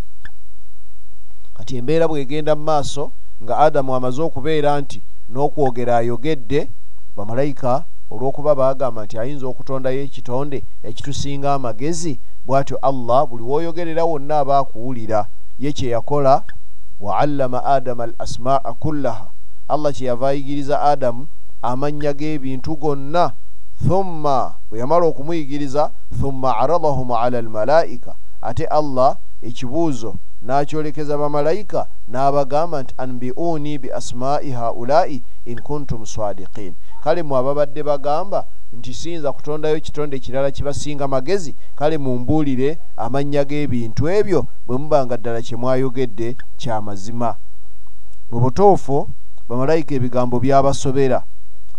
Kati embeera bwegenda mu maaso nga adamu amaze okubeera nti n'okwogera ayogedde bamalayika olw'okuba baagamba nti ayinza okutondayo ekitonde ekitusinga amagezi bw'atyo allah buli w'oyogerera wonna aba akuwulira ye kyeyakola wa allama adama al asmaa kullaha. Allah kyeyava ayigiriza adamu amannya g'ebintu gonna. Thumma bwe yamala okumuyigiriza thumma aradahum ala almalaika ate allah ekibuuzo n'akyolekeza bamalayika n'abagamba nti anbiuni bi asmaai haulai in kuntum swadiqin kale mwe ababadde bagamba nti siyinza kutondayo kitonde kirala kibasinga magezi kale mumbuulire amannya g'ebintu ebyo bwe mubanga ddala kye mwayogedde kyamazima mu butuufu bamalayika ebigambo byabasobera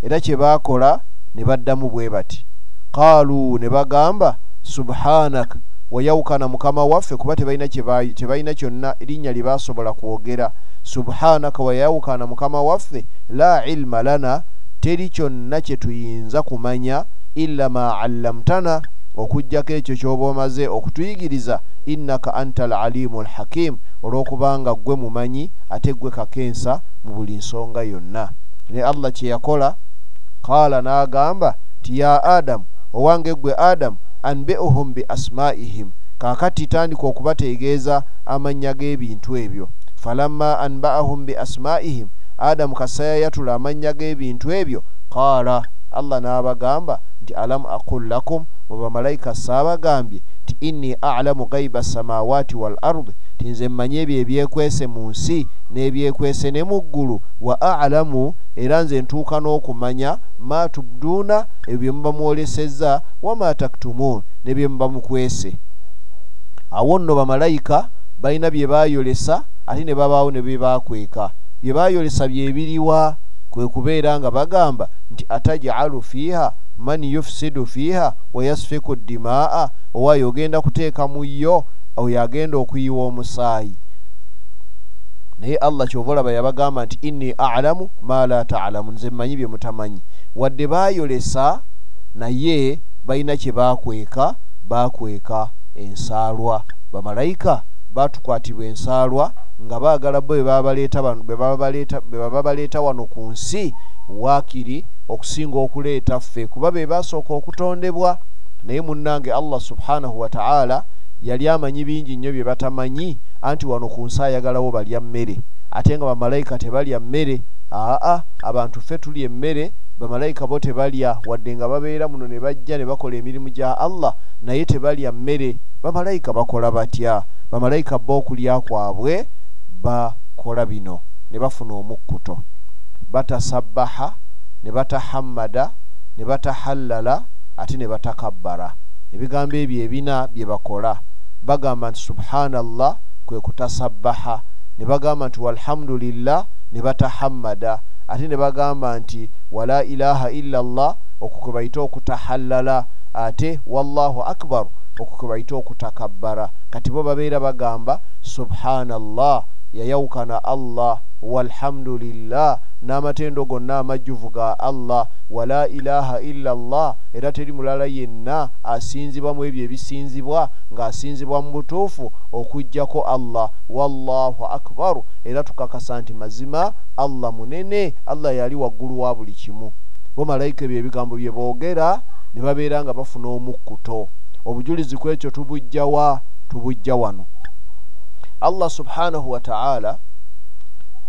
era kye baakola ne baddamu bwe bati qaalu ne bagamba subhanak wayawukana mukama waffe kuba tebalina kyonna erinnya lye basobola kwogera. Subhanaka wayawukana mukama waffe la ilma lana teri kyonna kye tuyinza kumanya illa ma allamtana okugjako ekyo kyoba omaze okutuyigiriza innaka anta alalimu alhakim olw'okubanga ggwe mumanyi ate ggwe kakensa mu buli nsonga yonna. Ne allah kye yakola qaala n'agamba ti ya adamu owange ggwe adamu anbiuhum bi asmaihim kaakati tandika okubategeeza amannya g'ebintu ebyo. Falamma anbaahum bi asmaihim adamu kasayayatula amannya g'ebintu ebyo. Qaala allah n'abagamba nti alamu aqul lakum? Mwe bamalayika saabagambye ti inni alamu gaiba samawaati wal ardi. Ti nze mmanyi ebyo ebyekwese mu nsi n'ebyekwese ne mu ggulu. Wa alamu? Era nze ntuuka n'okumanya ma tubduuna ebyo bye muba mwolesezza wama taktumuun ne bye muba mukwese. Awo nno bamalayika balina bye baayolesa ate ne babaawo ne bye baakweka bye baayolesa byebiriwa kwe kubeera nga bagamba nti atajalu fiiha man yufsidu fiiha wayasfiku dimaa owaayo ogenda kuteeka mu yo oyo agenda okuyiwa omusaayi. Naye allah kyova olaba yabagamba nti inni alamu ma la talamu nze mmanyi bye mutamanyi. Wadde baayolesa naye balina kye baakweka baakweka ensaalwa. Bamalayika batukwatibwa ensaalwa nga baagala bo bwe baba baleeta wano ku nsi waakiri okusinga okuleeta ffe kuba be basooka okutondebwa. Naye munnange allah subhanahu wataala yali amanyi bingi nnyo bye batamanyi anti wano ku nsi ayagalawo balya mmere. Ate nga bamalayika tebalya mmere aa abantu ffe tulya emmere bamalayika bo tebalya. Wadde nga babeera muno ne bajja ne bakola emirimu gya allah naye tebalya mmere. Bamalayika bakola batya? Bamalayika bo okulya kwabwe bakola bino. Ne bafuna omukkuto. Batasabbaha ne batahammada ne batahallala ate ne batakabbara ebigambo ebyo ebina bye bakola. Bagamba nti subhanallah kwe kutasabbaha. Ne bagamba nti walhamdulillah ne batahammada. Ate ne bagamba nti wala ilaha illa llah okwo kwe bayita okutahallala. Ate wallahu akbar okwo kwe bayita okutakabbara kati bo babeera bagamba subhanallah yayawukana allah walhamdulillah n'amatendo gonna amajjuvu ga allah wala ilaha illa llah era teri mulala yenna asinzibwa mu ebyo ebisinzibwa ng'asinzibwa mu butuufu okugjako allah. Wallahu akbaru era tukakasa nti mazima allah munene allah yali waggulu wa buli kimu. Bo malayika ebyo ebigambo bye boogera ne babeera nga bafuna omukkuto. Obujulizi ku ekyo tubujjawa tubujja wano allah subhanahu wataala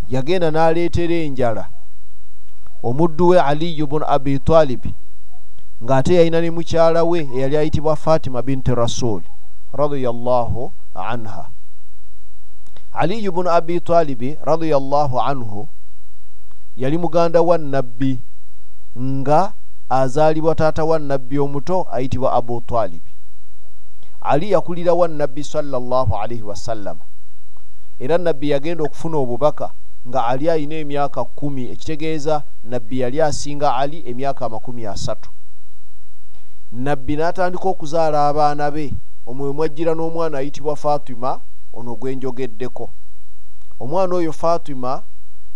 yagenda n'aleetera enjala. Omuddu we aliyu bunu abi talibi ng'ate yalina ne mukyala we eyali ayitibwa fatima binti rasul radiallahu anha. Aliyu bunu abi talibi radiallahu anhu yali muganda wa nabbi nga azaalibwa taata wa nabbi omuto ayitibwa abu talibi ali yakulirawa nabbi salllahalaihi wasallama era nabbi yagenda okufuna obubaka nga ali ayina emyaka kumi. Ekitegeeza nabbi yali asinga ali emyaka amakumi asatu. Nabbi n'atandika okuzaala abaana be. Omwe mwajjira n'omwana ayitibwa fatima ono gwenjogeddeko omwana oyo fatima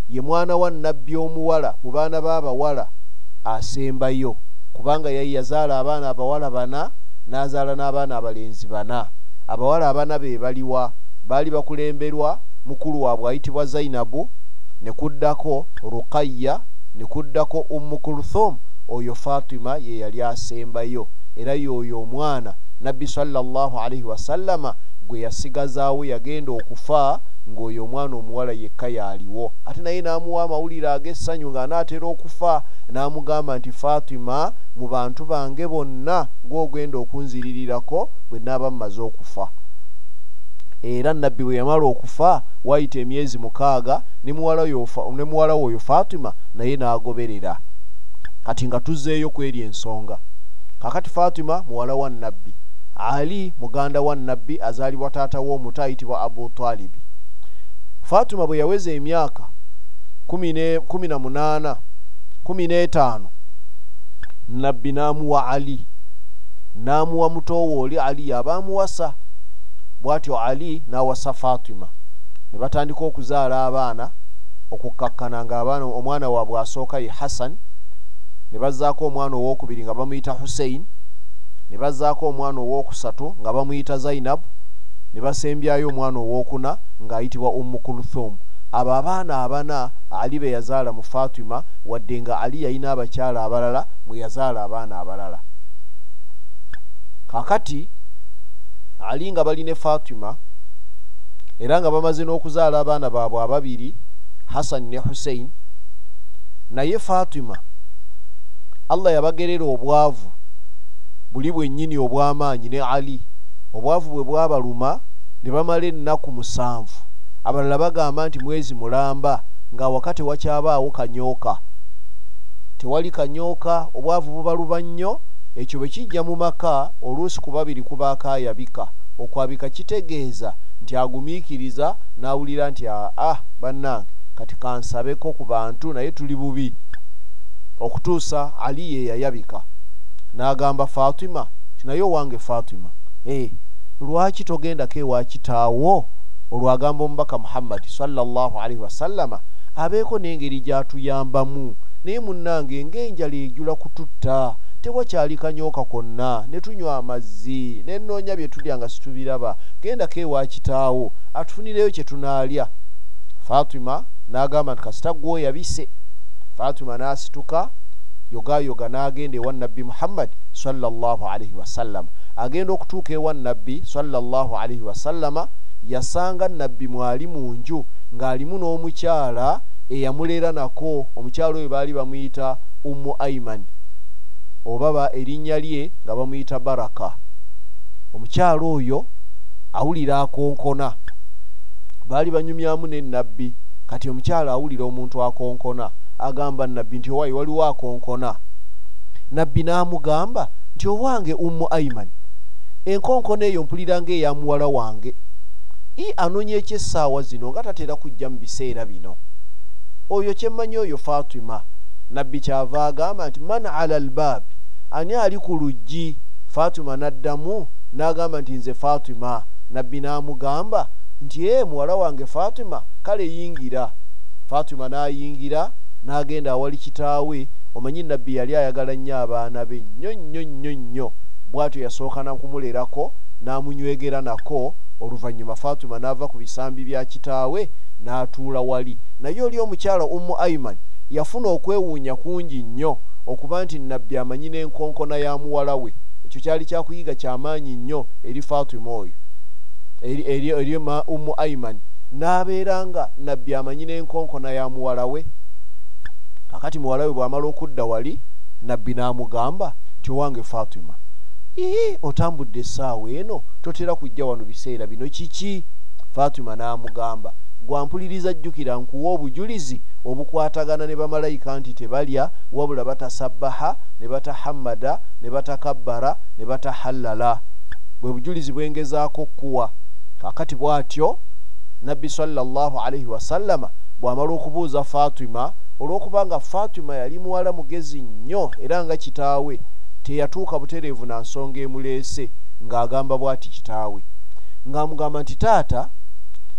ye mwana wa nabbi omuwala mu baana b'abawala asembayo. Kubanga yali yazaala abaana abawala bana n'azaala n'abaana abalenzi bana. Abawala abana be baliwa baali bakulemberwa mukulu waabwe ayitibwa zainabu ne kuddako rukaya ne kuddako ummu kulthum. Oyo fatima ye yali asembayo. Era yoyo omwana nabbi salllahalaihi wasallama gwe yasigazaawo yagenda okufa ng'oyo omwana omuwala yekka yaaliwo. Ate naye n'amuwa amawulire ag'essanyu ng'anaatera okufa n'amugamba nti fatima mu bantu bange bonna gw'ogenda okunziririrako bwe naaba mmaze okufa era nabbi bwe yamala okufa wayita emyezi mukaaga ne muwala we oyo fatima naye n'agoberera. Kati nga tuzzeeyo ku eri ensonga. Kakati fatima muwala wa nabbi ali muganda wa nabbi azaalibwa taata w'omuto ayitibwa abu talibi fatima bwe yaweza emyaka kumi na munaana kumi n'etaano nabbi n'amuwa ali. N'amuwa mutowo oli ali yabaamuwasa bw'atyo ali n'awasa fatima. Ne batandika okuzaala abaana okukkakkana nga abaana omwana waabwe asooka ye hassan. Ne bazzaako omwana owokubiri nga bamuyita hussein. Ne bazzaako omwana owokusatu nga bamuyita zainabu ne basembyayo omwana owokuna ng'ayitibwa ummu kulthum. Abo abaana abana ali be yazaala mu fatima wadde nga ali yalina abakyala abalala mwe yazaala abaana abalala. Kakati ali nga bali ne fatima era nga bamaze n'okuzaala abaana baabwe ababiri hassan ne hussein. Naye fatima allah yabagerera obwavu. Buli bwennyini obw'amaanyi ne ali obwavu bwe bwabaluma ne bamala ennaku musanvu. Abalala bagamba nti mwezi mulamba nga wakati wakyabaawo kanyooka. Tewali kanyooka obwavu bubaluba nnyo ekyo bwe kijja mu maka oluusi ku babiri kubaako ayabika okwabika kitegeeza nti agumiikiriza n'awulira nti aa bannange kati kansabeko ku bantu naye tuli bubi. Okutuusa ali ye yayabika. N'agamba fatima tinaye owange fatima e lwaki togendako ewa kitaawo? Olwagamba omubaka muhammadi salllahalaihi wasallama abeeko n'engeri gy'atuyambamu naye munnange ng'enjala ejula kututta tewakyali kanyooka konna ne tunywa amazzi ne nnoonya bye tulya nga situbiraba gendako ewa kitaawo atufunireyo kye tunaalya. Fatima n'agamba nti kasita gweoyabise fatima n'asituka yogayoga n'agenda ewa nabbi muhammadi salllahalaihi wasallama agenda okutuuka ewa nabbi salllahalaihi wasallama yasanga nabbi mwali mu nju ng'alimu n'omukyala eyamulera nako omukyala oyo baali bamuyita ummu aiman oba erinnya lye nga bamuyita baraka. Omukyala oyo awulira akonkona. Baali banyumyamu ne nabbi kati omukyala awulira omuntu akonkona. Agamba nabbi nti owaayi waliwo akonkona. Nabbi n'amugamba nti owange ummu aiman enkonkona eyo mpulira ngaeya muwala wange. I anoonya ekyessaawa zino nga tatera kujja mu biseera bino? Oyo kyemmanyi oyo fatima. Nabbi kyava agamba nti man ala albaabi ani ali ku luggi? Fatima n'addamu n'agamba nti nze fatima. Nabbi n'amugamba nti ee muwala wange fatima kale yingira. Fatima n'ayingira n'agenda awali kitaawe. Omanyi nabbi yali ayagala nnyo abaana be nnyo nnyo nnyo nnyo. Bw'atyo yasooka nakumulerako n'amunywegera nako. Oluvannyuma fatima n'ava ku bisambi bya kitaawe n'atuula wali. Naye oli omukyala ummu aiman yafuna okwewuunya kungi nnyo okuba nti nabbi amanyi n'enkonkona ya muwala we. Ekyo kyali kyakuyiga kyamaanyi nnyo eri fatima oyo eri ummu aiman n'abeera nga nabbi amanyi n'enkonkona ya muwala we. Kakati muwala we bw'amala okudda wali nabbi n'amugamba nti owange fatima ii otambudde essaawa eno totera kujja wano biseera bino kiki? Fatima n'amugamba gwampuliriza jjukira nkuwa obujulizi obukwatagana ne bamalayika nti tebalya wabula batasabbaha ne batahammada ne batakabbara ne batahallala. Bwe bujulizi bwengezaako kuwa kakati bw'atyo nabbi salllahalaihi wasallama bw'amala okubuuza fatima olw'okuba nga fatima yali muwala mugezi nnyo era nga kitaawe teyatuuka butereevu na nsonga emuleese ng'agamba bw'ati kitaawe. Ng'amugamba nti taata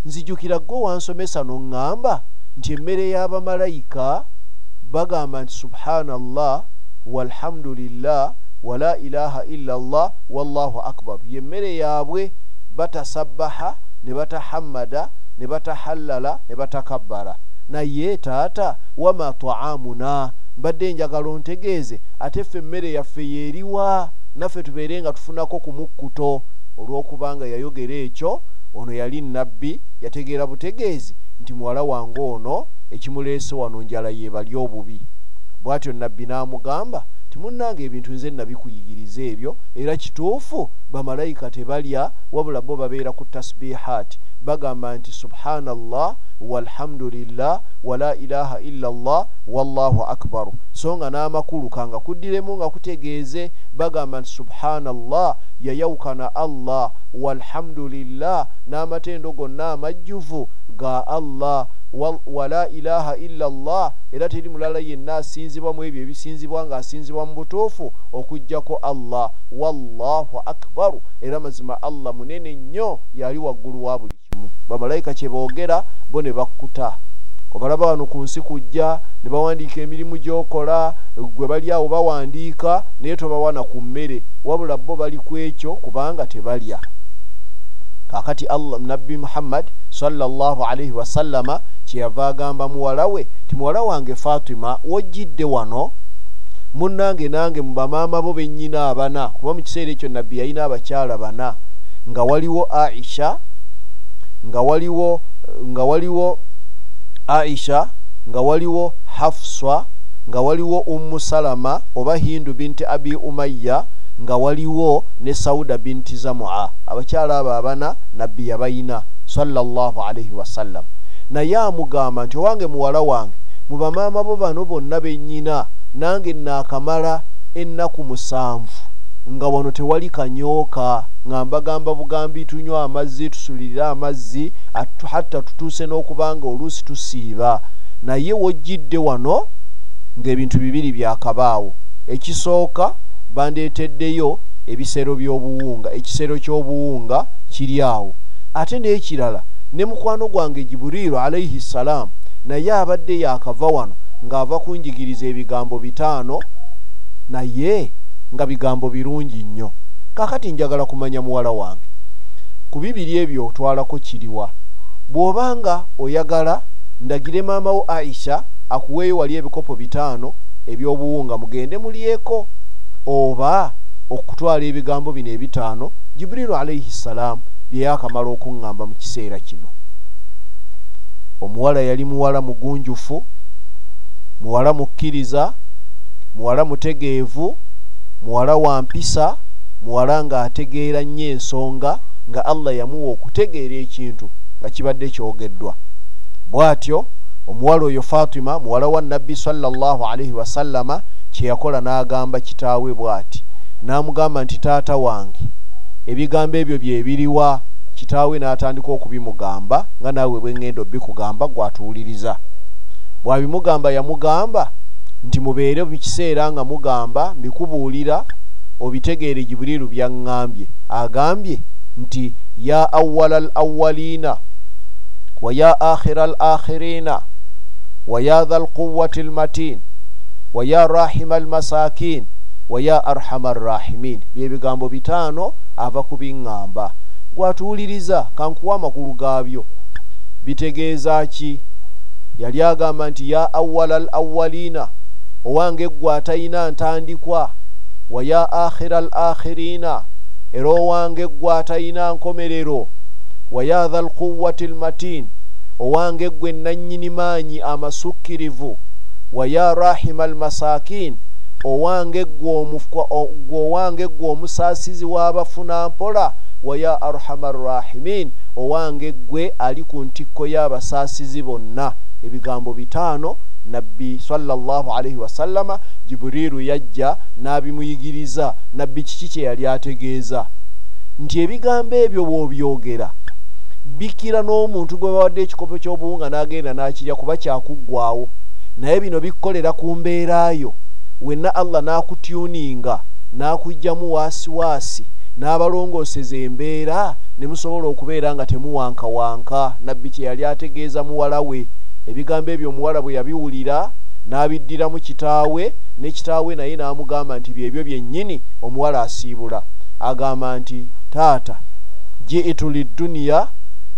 nzijukira gwe wansomesa noŋŋamba nti emmere y'abamalayika bagamba nti subhanallah walhamdulillah wala ilaha illa llah wallahu akbar. Yemmere yaabwe batasabbaha ne batahammada ne batahallala ne batakabbara naye taata wama taamuna? Mbadde njagala ontegeeze ate ffe emmere yaffe yeeriwa naffe tubeere nga tufunako ku mukkuto olw'okubanga yayogera ekyo ono yali nabbi yategeera butegeezi nti muwala wange ono ekimuleese wano njala yeebali obubi. Bw'atyo nabbi n'amugamba timunnanga ebintu nze nabikuyigiriza ebyo era kituufu bamalayika tebalya wabula bo babeera ku tasbihaati. Bagamba nti subhanallah walhamdulillah wala ilaha illa llah wallahu akbaru. So nga n'amakulu kanga kuddiremu nga kutegeeze bagamba nti subhanallah yayawukana allah walhamdulillah n'amatendo gonna amajjuvu ga allah. Wala ilaha illa llah era teri mulala yenna asinzibwamu ebyo ebisinzibwa ng'asinzibwa mu butuufu okugjako allah. Wallahu akbaru era mazima allah munene nnyo yali waggulu wa buli kimu. Bamalayika kyeboogera bo ne bakkuta. Obalaba wano ku nsi kujja ne bawandiika emirimu gy'okola gwe bali awo bawandiika naye tobawana ku mmere. Wabula bo bali ku ekyo kubanga tebalya kakati allah nabbi muhammad sallallahu alaihi wasallama kyeyava agamba muwala we ti muwala wange fatima wojjidde wano? Munnange nange mu bamaama bo bennyina abana kuba mu kiseera ekyo nabbi yalina abakyala bana nga waliwo aisha nga waliwo nga waliwo aisha nga waliwo hafswa nga waliwo ummu salama oba hindu binti abi umayya nga waliwo ne sauda binti zamua abakyala abo abana nabbi yabayina sallallahu alaihi wasallam naye amugamba nti owange muwala wange mu bamaama bo bano bonna bennyina nange naakamala ennaku musanvu. Nga wano tewali kanyooka nga mbagamba bugambi tunywa amazzi tusulirire amazzi hatta tutuuse n'okuba nga oluusi tusiiba. Naye wojjidde wano ng'ebintu bibiri byakabaawo ekisooka bandeeteddeyo ebisero by'obuwunga. Ekisero ky'obuwunga kiri awo. Ate n'ekirala ne mukwano gwange jiburiiru alaihi ssalaamu naye abadde yaakava wano ng'ava kunjigiriza ebigambo bitaano naye nga bigambo birungi nnyo. Kakati njagala kumanya muwala wange. Ku bibiri ebyo otwalako kiriwa. Bw'obanga oyagala ndagire maamawo aisha akuweeyo wali ebikopo bitaano ebyobuwunga mugende mulyeko oba okutwala ebigambo bino ebitaano jiburiiru alaihi ssalaamu byeyakamala okuŋŋamba mu kiseera kino. Omuwala yali muwala mugunjufu muwala mukkiriza muwala mutegeevu muwala wa mpisa muwala ng'ategeera nnyo ensonga nga allah yamuwa okutegeera ekintu nga kibadde kyogeddwa. Bw'atyo omuwala oyo fatima muwala wa nabbi sallallahu alaihi wasallama kyeyakola n'agamba kitaawe bw'ati. N'amugamba nti taata wange ebigambo ebyo byebiriwa kitaawe n'atandika okubimugamba nga naawe bweŋŋenda obikugamba gwatuwuliriza. Bw'abimugamba yamugamba nti mubeere mu kiseera nga mugamba mbikubuulira obitegeere jiburiiru byaŋŋambye. Agambye nti ya awala al awaliina wa ya akhira al akhiriina wa ya dha lquwati lmatin wa ya rahima almasakin wa ya arhama arrahimin byebigambo bitaano ava kubiŋŋamba gwatuwuliriza kankuwa amakulu gaabyo. Bitegeeza ki? Yali agamba nti ya awala al awaliina owange ggwe atalina ntandikwa. Wa ya akhira al akhiriina era owange ggwe atalina nkomerero. Wa ya dha lquwati lmatin owange ggwe nannyini maanyi amasukkirivu wa ya rahima almasakin owange ggwe owange ggwe omusaasizi w'abafuna mpola wa ya arhama arrahimin owange ggwe ali ku ntikko y'abasaasizi bonna. Ebigambo bitaano nabbi salllahalaihi wasallama jiburiiru yajja n'abimuyigiriza. Nabbi kiki kye yali ategeeza? Nti ebigambo ebyo bw'obyogera bikira n'omuntu gwe bawadde ekikopo ky'obuwunga n'agenda n'akirya kuba kyakuggwawo naye bino bikukolera ku mbeerayo wenna allah n'akutyuninga n'akugjamu waasiwaasi n'abalongooseza embeera ne musobola okubeera nga temuwankawanka. Nabbi kye yali ategeeza muwala we. Ebigambo ebyo omuwala bwe yabiwulira n'abiddiramu kitaawe ne kitaawe naye n'amugamba nti byebyo byennyini omuwala asiibula. Agamba nti taata jiitu lidduniya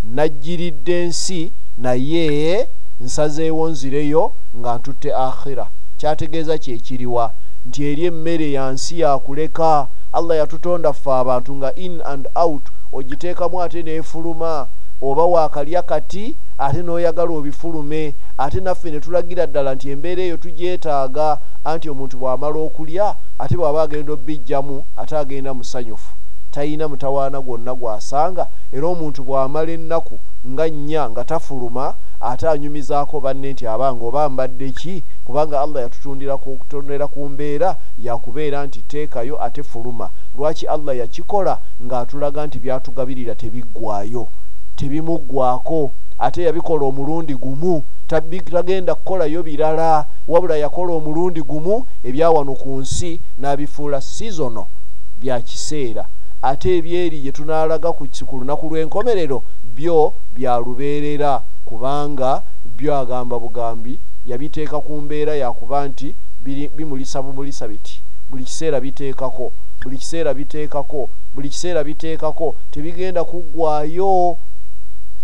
najjiridde ensi naye nsazeewo nzireyo nga ntutte akhira kyategeeza kyekiriwa nti eri emmere yansi yakuleka allah yatutonda ffe abantu nga in and out ogiteekamu ate neefuluma oba waakalya kati ate n'oyagala obifulume ate naffe ne tulagira ddala nti embeera eyo tugyetaaga anti omuntu bw'amala okulya ate bw'aba agenda obbijjamu ate agenda musanyufu talina mutawaana gwonna gw'asanga era omuntu bw'amala ennaku nga nnya nga tafuluma ate anyumizaako banne nti abanga oba mbadde ki? Kubanga allah yatutondera ku mbeera yakubeera nti teekayo ate fuluma. Lwaki allah yakikola ng'atulaga nti byatugabirira tebiggwayo tebimuggwako ate yabikola omulundi gumu tagenda kukolayo birala wabula yakola omulundi gumu ebyawano ku nsi n'abifuula sizono bya kiseera ate ebyeri gye tunaalaga ku lunaku lw'enkomerero byo byalubeerera kubanga byo agamba bugambi yabiteeka ku mbeera yakuba nti bimulisa bumulisa biti. Buli kiseera biteekako buli kiseera biteekako buli kiseera biteekako tebigenda kuggwayo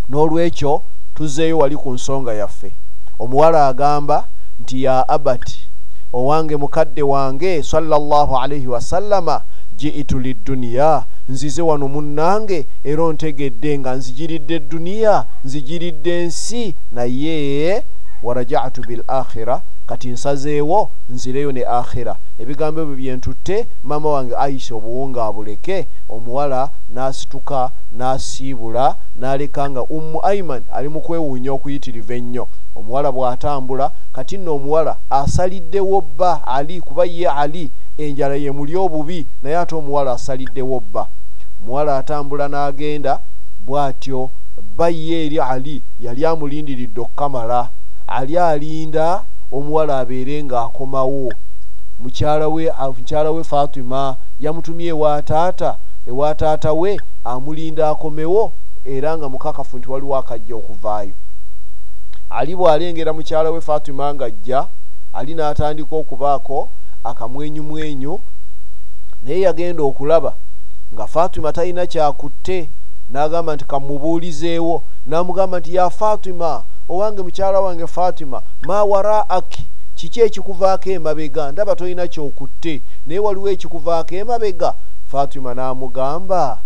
n'olwekyo tuzeeyo wali ku nsonga yaffe. Omuwala agamba nti ya abati owange mukadde wange sallallahu alaihi wasallama jiitu lidduniya nzize wano munnange era ontegedde nga nzijiridde edduniya nzijiridde ensi naye warajatu bil akhira kati nsazeewo nzireyo ne akhira ebigambo ebyo byentutte maama wange aisha obuwunga abuleke omuwala n'asituka n'asiibula n'aleka nga ummu aiman ali mu kwewuunya okuyitiriva ennyo. Omuwala bw'atambula kati nno omuwala asaliddewo bba ali kuba ye ali enjala ye muli obubi naye ate omuwala asaliddewo bba omuwala atambula n'agenda bw'atyo bba ye eri ali yali amulindiridde okukamala ali alinda omuwala abeere ng'akomawo. Mukyala we mukyala we fatima yamutumye ewa taata ewa taata we amulinda akomewo era nga mukakafu nti waliwo akajja okuvaayo. Ali bw'alengera mukyala we fatima ng'ajja ali n'atandika okubaako akamwenyumwenyu. Naye yagenda okulaba nga fatima talina kyakutte n'agamba nti kamubuulizeewo. N'amugamba nti ya fatima owange mukyala wange fatima ma waraaki kiki ekikuvaako emabega? Ndaba tolina kyokutte naye waliwo ekikuvaako emabega? Fatima n'amugamba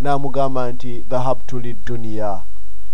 n'amugamba nti dhahabtu lidduniya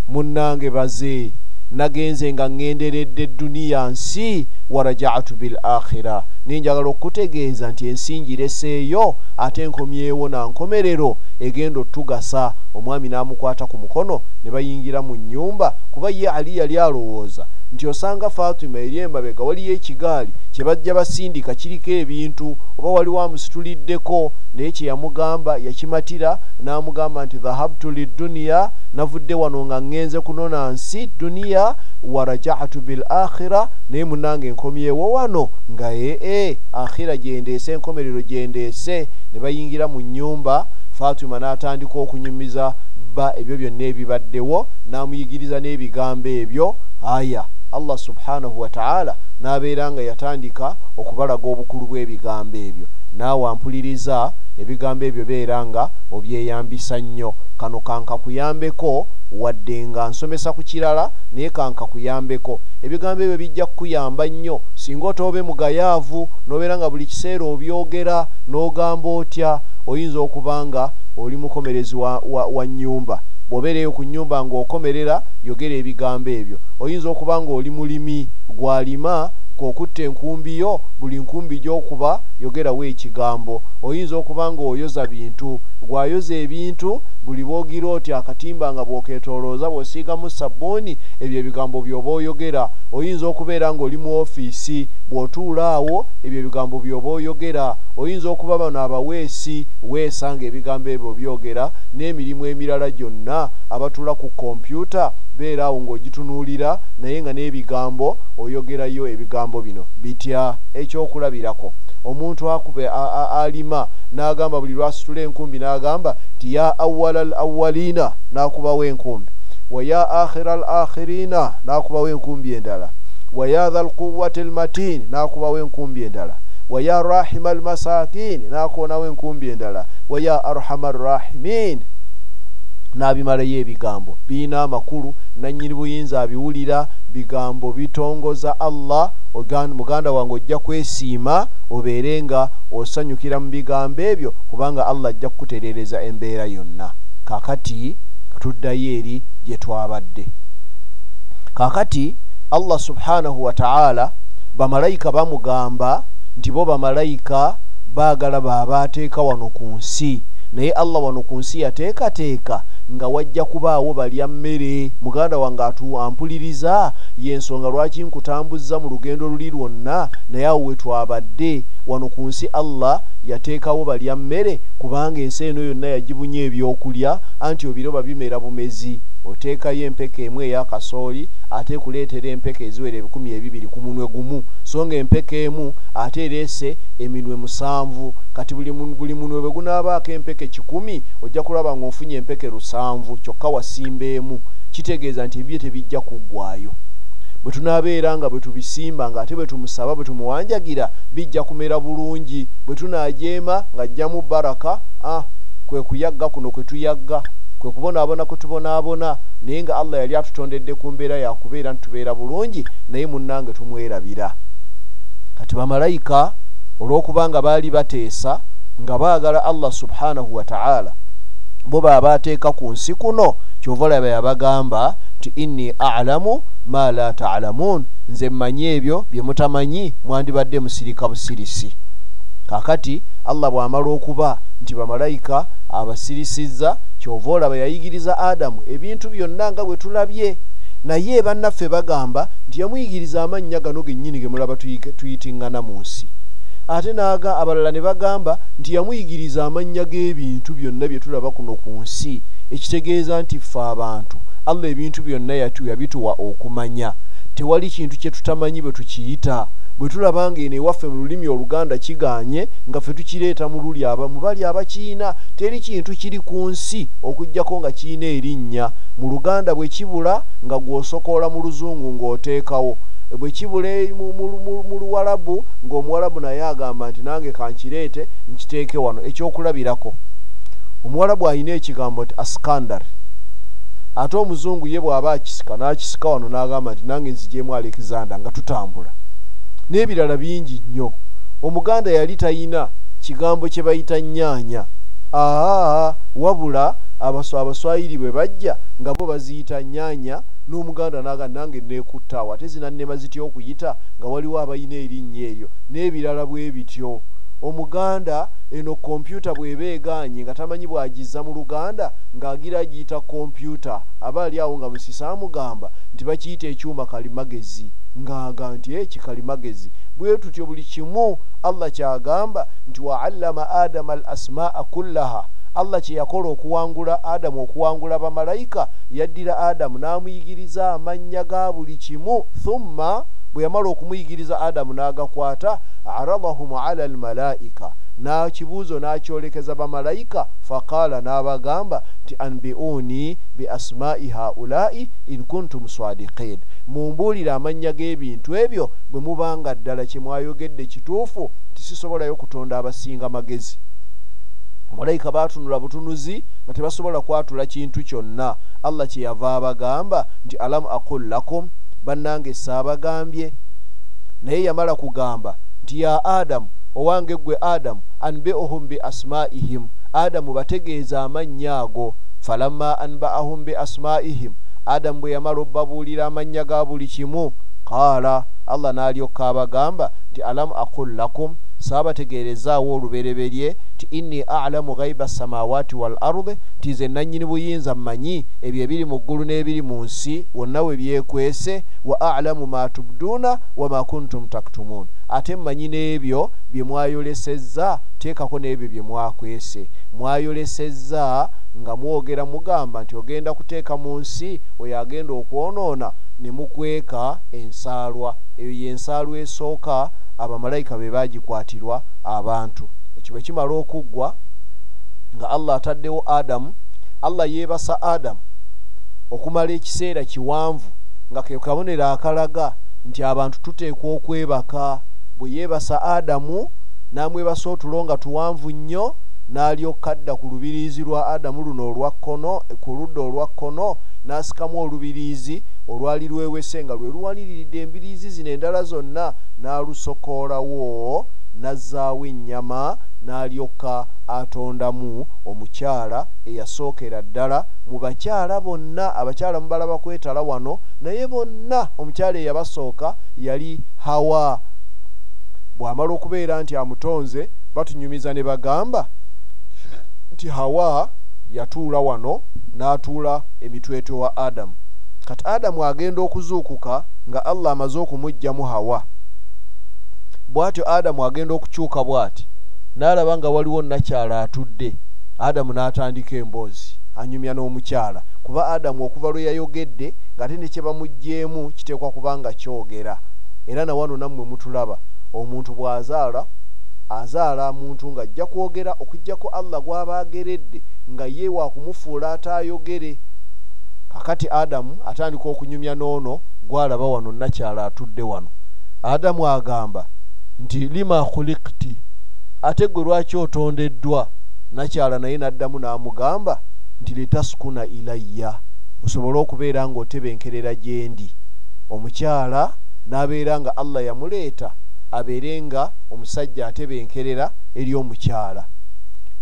munnange baze nagenze nga ŋŋenderedde edduniya nsi warajatu bil akhira ninjagala okutegeeza nti ensingireseeyo ate enkomyewo nankomerero egenda otugasa omwami n'amukwata ku mukono ne bayingira mu nnyumba kuba ye ali yali alowooza nti osanga fatima eri emabega waliyo ekigaali kye bajja basindika kiriko ebintu oba waliwo amusituliddeko naye kye yamugamba yakimatira n'amugamba nti dhahabtu lidduniya navudde wano nga ŋŋenze kunona nsi duniya warajatu bil akhira naye munange enkomyewo wano nga ee akhira gyendeese enkomerero gyendeese ne bayingira mu nnyumba. Fatima n'atandika okunyumiza bba ebyo byonna ebibaddewo n'amuyigiriza n'ebigambo ebyo. Aya allah subhanahu wataala n'abeera nga yatandika okubalaga obukulu bw'ebigambo ebyo. Naawe ampuliriza ebigambo ebyo beera nga obyeyambisa nnyo. Kano kankakuyambeko wadde nga nsomesa ku kirala naye kankakuyambeko ebigambo ebyo bijja kukuyamba nnyo. Singa otoobe mugayaavu n'obeera nga buli kiseera obyogera n'ogamba otya oyinza okuba nga oli mukomerezi wa, wa, wa nyumba bw'obeereyo ku nyumba ng'okomerera yogera ebigambo ebyo. Oyinza okuba nga oli mulimi gwalima kwokutta enkumbi yo buli nkumbi gy'okuba yogerawo ekigambo. Oyinza okuba nga oyoza bintu gwayoza ebintu buli bwogira oti akatimba nga bwoketolooza bwosiigamu sabbuuni ebyo ebigambo byoba oyogera. Oyinza okubeera ngaoli mu ofiisi bw'otuula awo ebyo ebigambo byoba oyogera. Oyinza okuba bano abaweesi weesa nga ebigambo ebyo byogera n'emirimu emirala gyonna. Abatuula ku kompyuta beera awo ng'ogitunuulira naye nga n'ebigambo oyogerayo ebigambo bino. Bitya ekyokulabirako? Omuntu akube alima n'agamba buli lwasitula enkumbi n'agamba ti ya awala al awalina n'akubawo enkumbi wa ya akhira al akhirina n'akubawo enkumbi endala wa ya dha lquwati almatin n'akubawo enkumbi endala wa ya rahima almasakin n'akoonawo enkumbi endala wa ya arhama arrahimin n'abimalayo ebigambo birina amakulu nannyini buyinza abiwulira bigambo bitongoza allah muganda wange ojja kwesiima obeere nga osanyukira mu bigambo ebyo kubanga allah ajja kukutereereza embeera yonna kakati tuddayo eri gye twabadde. Kakati allah subhanahu wataala bamalayika bamugamba nti bo bamalayika baagala baaba ateeka wano ku nsi naye allah wano ku nsi yateekateeka nga wajja kubaawo balya mmere. Muganda wange ampuliriza yensonga lwaki nkutambuzza mu lugendo luli lwonna naye awo wetwabadde wano ku nsi allah yateekawo balya mmere kubanga ensi eno yonna yagibunye ebyokulya anti obiroba bimera bumezi oteekayo empeka emu eyakasooli ate kuleetera empeka eziwera ebikumi ebibiri ku munwe gumu. So nga empeka emu ate ereese eminwe musanvu. Kati buli munwe bwe gunaabaako empeke kikumi ojja kulaba ngaofunye empeke lusanvu kyokka wasimba emu. Kitegeeza nti ebibye tebijja kuggwayo bwe tunaabeera nga bwe tubisimba ngaate bwe tumusaba bwe tumuwanjagira bijja kumera bulungi. Bwe tunaajeema ng'ajjamu baraka ah, kwe kuyagga kuno kwe tuyagga kwe kubonaabona kwe tubonaabona naye nga allah yali atutondedde ku mbeera yakubeera ntitubeera bulungi naye munnange tumwerabira. Kati bamalayika olw'okubanga baali bateesa nga baagala allah subhanahu wataala bo baaba ateeka ku nsi kuno kyova olaba yabagamba ti inni alamu ma la talamun. Nze mmanyi ebyo bye mutamanyi mwandibadde musirika busirisi. Kakati allah bw'amala okuba nti bamalayika abasirisizza kyova olaba yayigiriza adamu ebintu byonna nga bwe tulabye. Naye bannaffe bagamba nti yamuyigiriza amannya gano gennyini ge mulaba tuyitiŋŋana mu nsi. Ate naga abalala ne bagamba nti yamuyigiriza amannya g'ebintu byonna bye tulaba kuno ku nsi. Ekitegeeza nti ffe abantu allah ebintu byonna yabituwa okumanya tewali kintu kye tutamanyi bwe tukiyita. Bwe tulaba nga eno ewaffe mu lulimi oluganda kiganye nga ffe tukireeta mu luli abamu bali abakiina teri kintu kiri ku nsi okugjako nga kiina erinnya. Mu luganda bwe kibula nga gw'osokoola mu luzungu ng'oteekawo. Bwe kibula mu luwalabu ng'omuwalabu naye agamba nti nange kankireete nkiteeke wano ekyokulabirako. Omuwalabu alina ekigambo nti askandar ate omuzungu ye bw'aba akisika n'akisika wano n'agamba nti nange nzigyemu alexander nga tutambula. N'ebirala bingi nnyo. Omuganda yali tayina kigambo kye bayita nyaanya. Aa wabula abaswayiri bwe bajja nga bo baziyita nyaanya n'omuganda naga nange neekuttaawo ate zinannema zitya okuyita nga waliwo abayina erinnya eryo. N'ebirala bwe bityo omuganda eno kompyuta bw'eba eganye nga tamanyi bw'agizza mu luganda ng'agira agiyita kompyuta. Aba ali awo nga musisa amugamba nti bakiyita ekyuma kalimagezi ng'aga nti ekikalimagezi bwe tutyo buli kimu allah kyagamba nti waallama adama al asmaa kullaha. Allah kye yakola okuwangula adamu okuwangula bamalayika yaddira adamu n'amuyigiriza amannya ga buli kimu. Thumma bwe yamala okumuyigiriza adamu n'agakwata aradahum ala almalaika. Nakibuuzo n'akyolekeza bamalayika faqaala n'abagamba nti anbiuni biasmaai haulai in kuntum sadiqin mumbuulire amannya g'ebintu ebyo bwe mubanga ddala kye mwayogedde kituufu tisisobolayo kutonda abasinga magezi. Amalayika batunula butunuzi nga tebasobola kwatula kintu kyonna. Allah kyeyava abagamba nti alamu aqul lakum bannange saabagambye. Naye yamala kugamba nti ya adamu owange gwe adamu anbiuhum bi asmaihim. Adamu bategeeza amannya ago falamma anbaahum bi asmaihim. Adamu bwe yamala obbabuulira amannya ga buli kimu qaala allah n'alyoka abagamba nti alamu aqul lakum saabategerezaawo olubereberye ti inni alamu ghaiba samawaati wal ardi ti ze nanyini buyinza mmanyi ebyo ebiri mu ggulu n'ebiri mu nsi wonna we byekwese wa alamu ma tubduuna wama kuntum taktumuun ate mmanyi n'ebyo bye mwayolesezza teekako n'ebyo bye mwakwese. Mwayolesezza nga mwogera mugamba nti ogenda kuteeka mu nsi oyo agenda okwonoona ne mukweka ensaalwa. Eyo yensaalwa esooka abamalayika be bagikwatirwa abantu. Ekyo bwe kimala okuggwa nga allah ataddewo adamu allah yeebasa adamu okumala ekiseera kiwanvu nga ke kabonero akalaga nti abantu tuteekwa okwebaka. Bwe yeebasa adamu n'amwebasa otulo nga tuwanvu nnyo n'alyoka adda ku lubiriizi lwa adamu luno olwakkono ku ludda olwakkono n'asikamu olubiriizi olwali lwewese nga lwe luwaliriridde embiriizi zino endala zonna n'alusokoolawo n'azzaawo ennyama n'alyoka atondamu omukyala eyasookera ddala mu bakyala bonna abakyala mubalaba kwetala wano naye bonna omukyala eyabasooka yali hawa. Bw'amala okubeera nti amutonze batunyumiza ne bagamba nti hawa yatuula wano n'atuula emitwetwe wa adamu kati adamu agenda okuzuukuka nga allah amaze okumuggyamu hawa. Bw'atyo adamu agenda okukyuka bw'ati. N'alaba nga waliwo nakyala atudde. Adamu n'atandika emboozi anyumya n'omukyala. Kuba adamu okuva lwe yayogedde ng'ate ne kye bamuggyeemu kiteekwa kuba nga kyogera. Era nawano nammwe mutulaba omuntu bw'azaala azaala muntu ng'ajja kwogera okugjako allah gw'aba ageredde nga ye wakumufuula ataayogere kakati adamu atandika okunyumya n'ono gwalaba wano nakyala atudde wano. Adamu agamba nti lima khulikti ate gwe lwaki otondeddwa nakyala naye n'addamu n'amugamba nti litasukuna ilayya. Osobole okubeera ng'otebenkerera gye ndi. Omukyala n'abeera nga allah yamuleeta abeere nga omusajja atebenkerera eri omukyala.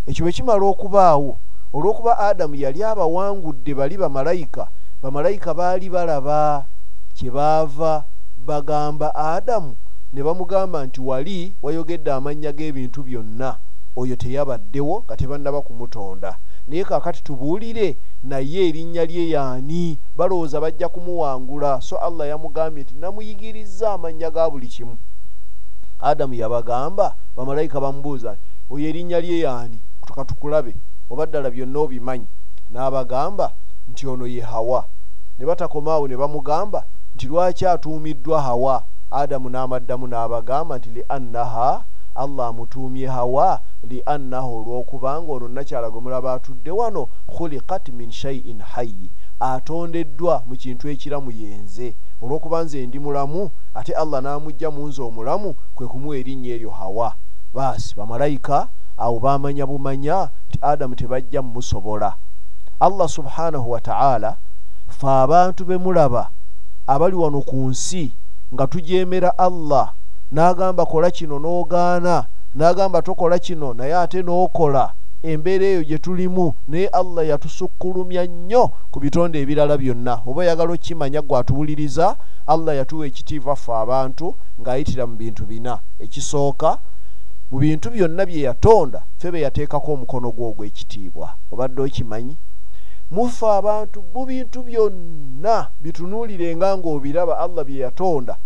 Ekyo bwe kimala okubaawo olw'okuba adamu yali abawangudde bali bamalayika bamalayika baali balaba kyebaava bagamba adamu ne bamugamba nti wali wayogedde amannya g'ebintu byonna oyo teyabaddewo nga tebannaba kumutonda. Naye kaakati tubuulire naye erinnya lye yaani balowooza bajja kumuwangula. So allah yamugambye nti namuyigiriza amanya ga buli kimu. Adamu yabagamba bamalayika bamubuuza oyo erinnya lye yaani? Tuka tukulabe oba ddala byonna obimanyi n'abagamba nti ono ye hawa. Ne batakomaawo ne bamugamba nti lwaki atuumiddwa hawa? Adamu n'amaddamu n'abagamba nti li annaha allah amutuumye hawa li annahu olw'okubanga ono nakyala gwe mulaba atudde wano khulikat min shaiin hayyi atondeddwa mu kintu ekiramu yenze. Olw'okuba nze ndi mulamu ate allah n'amugja mu nze omulamu kwe kumuwa erinnya eryo hawa. Baasi bamalayika awo bamanya bumanya nti adamu tebajja mumusobola allah subhanahu wataala fe abantu be mulaba abali wano ku nsi nga tujeemera allah. N'agamba kola kino n'ogaana. N'agamba tokola kino naye ate n'okola. Embeera eyo gye tulimu naye allah yatusukkulumya nnyo ku bitonde ebirala byonna. Oba oyagala okimanya gwe atuwuliriza allah yatuwa ekitiibwa ffe abantu ng'ayitira mu bintu bina. Ekisooka mu bintu byonna bye yatonda ffe be yateekako omukono gwe ogw'ekitiibwa. Obadde okimanyi? Mufe abantu mu bintu byonna bitunuulirenga ng'obiraba allah bye yatonda.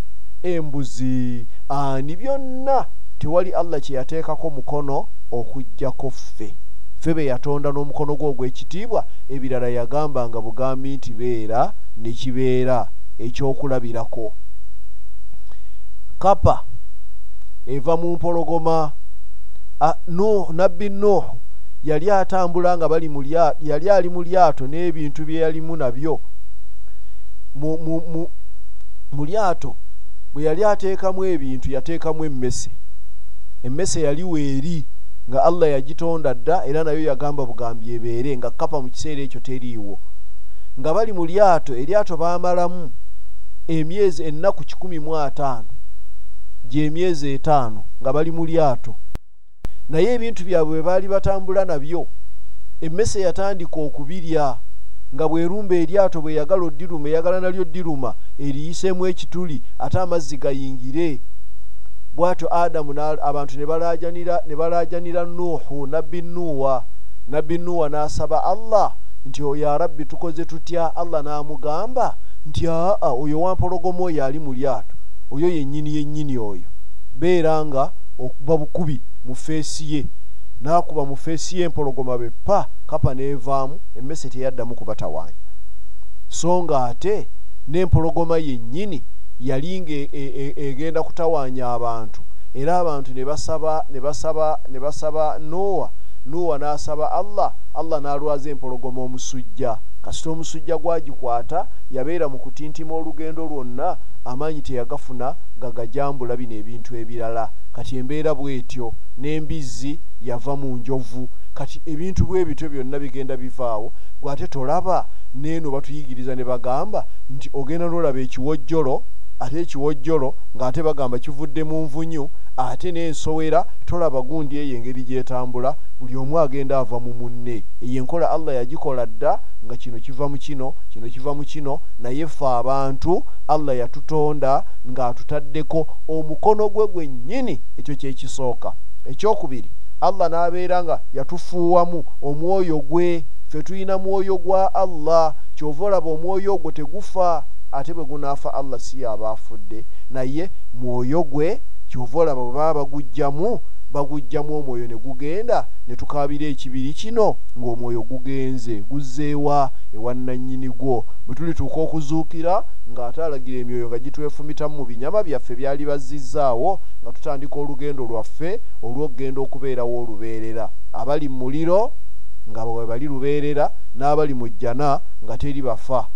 Embuzi ani byonna tewali allah kye yateekako mukono okuggyako ffe. Ffe be yatonda n'omukono gwe ogw'ekitiibwa ebirala yagamba nga bugambi nti beera ne kibeera ekyokulabirako. Kapa eva mu mpologoma. Nabbi nuuhu yali atambula nga bali yali ali mu lyato n'ebintu bye yalimu nabyo. Mu lyato bwe yali ateekamu ebintu yateekamu emmese. Emmese yali weeri nga allah yagitonda dda era nayo yagamba bugambi ebeere nga kapa mu kiseera ekyo teriiwo. Nga bali mu lyato eryato baamalamu emyezi ennaku kikumi mu ataano gy'emyezi etaano nga bali mu lyato. Naye ebintu byabwe bwe baali batambula nabyo. Emmese yatandika okubirya nga bwerumba eryato bwe yagala oddiruma eyagala nalyo ddiruma eriyiseemu ekituli ate amazzi gayingire. Bwatyo adamu abantu ne balajanira nuuhu nabbi nuuwa. Nabbi nuuwa n'asaba allah nti ya rabbi tukoze tutya? Allah n'amugamba nti aa oyo wampologoma oyo ali mu lyato oyo yennyini yennyini oyo. Beera nga okuba bukubi mu feesi ye n'akuba mu feesi ye empologoma be pa kapa neevaamu emmese teyaddamu kubatawanya so nga ate n'empologoma yennyini yali nga e, e, egenda kutawaanya abantu era abantu ne basaba ne basaba ne basaba nowa nowa n'asaba allah allah n'alwaza empologoma omusujja. Kasita omusujja gwagikwata yabeera mu kutintima olugendo lwonna amaanyi teyagafuna gagajambula bino ebintu ebirala. Kati embeera bwetyo n'embizzi yava mu njovu. Kati ebintu bwe bityo byonna bigenda bivaawo. Gwate tolaba neeno batuyigiriza ne bagamba nti ogenda n'olaba ekiwojjolo ate ekiwojjolo ng'ate bagamba kivudde mu nvunyu ate n'ensowera tolaba gundi eyo engeri gyetambula buli omu agenda ava mu munne. Eyo enkola allah yagikola dda nga kino kiva mu kino kino kiva mu kino naye ffe abantu allah yatutonda ng'atutaddeko omukono gwe gwennyini ekyo kyekisooka ekyokubiri allah n'abeera nga yatufuuwamu omwoyo gwe ffe tulina mwoyo gwa allah kyova olaba omwoyo ogwo tegufa ate bwe gunaafa allah si yaaba afudde. Naye mwoyo gwe kyova olaba bwe baba bagugjamu bagugjamu omwoyo ne gugenda ne tukaabira ekibiri kino ng'omwoyo gugenze guzzeewa ewannannyini gwo. Bwe tulituuka okuzuukira ng'ate alagira emyoyo nga gitwefumitamu mu binyama byaffe byali bazizzaawo nga tutandika olugendo lwaffe olw'okugenda okubeerawo olubeerera. Abali mu muliro nga bwe bali lubeerera n'abali mu jjana nga teri bafa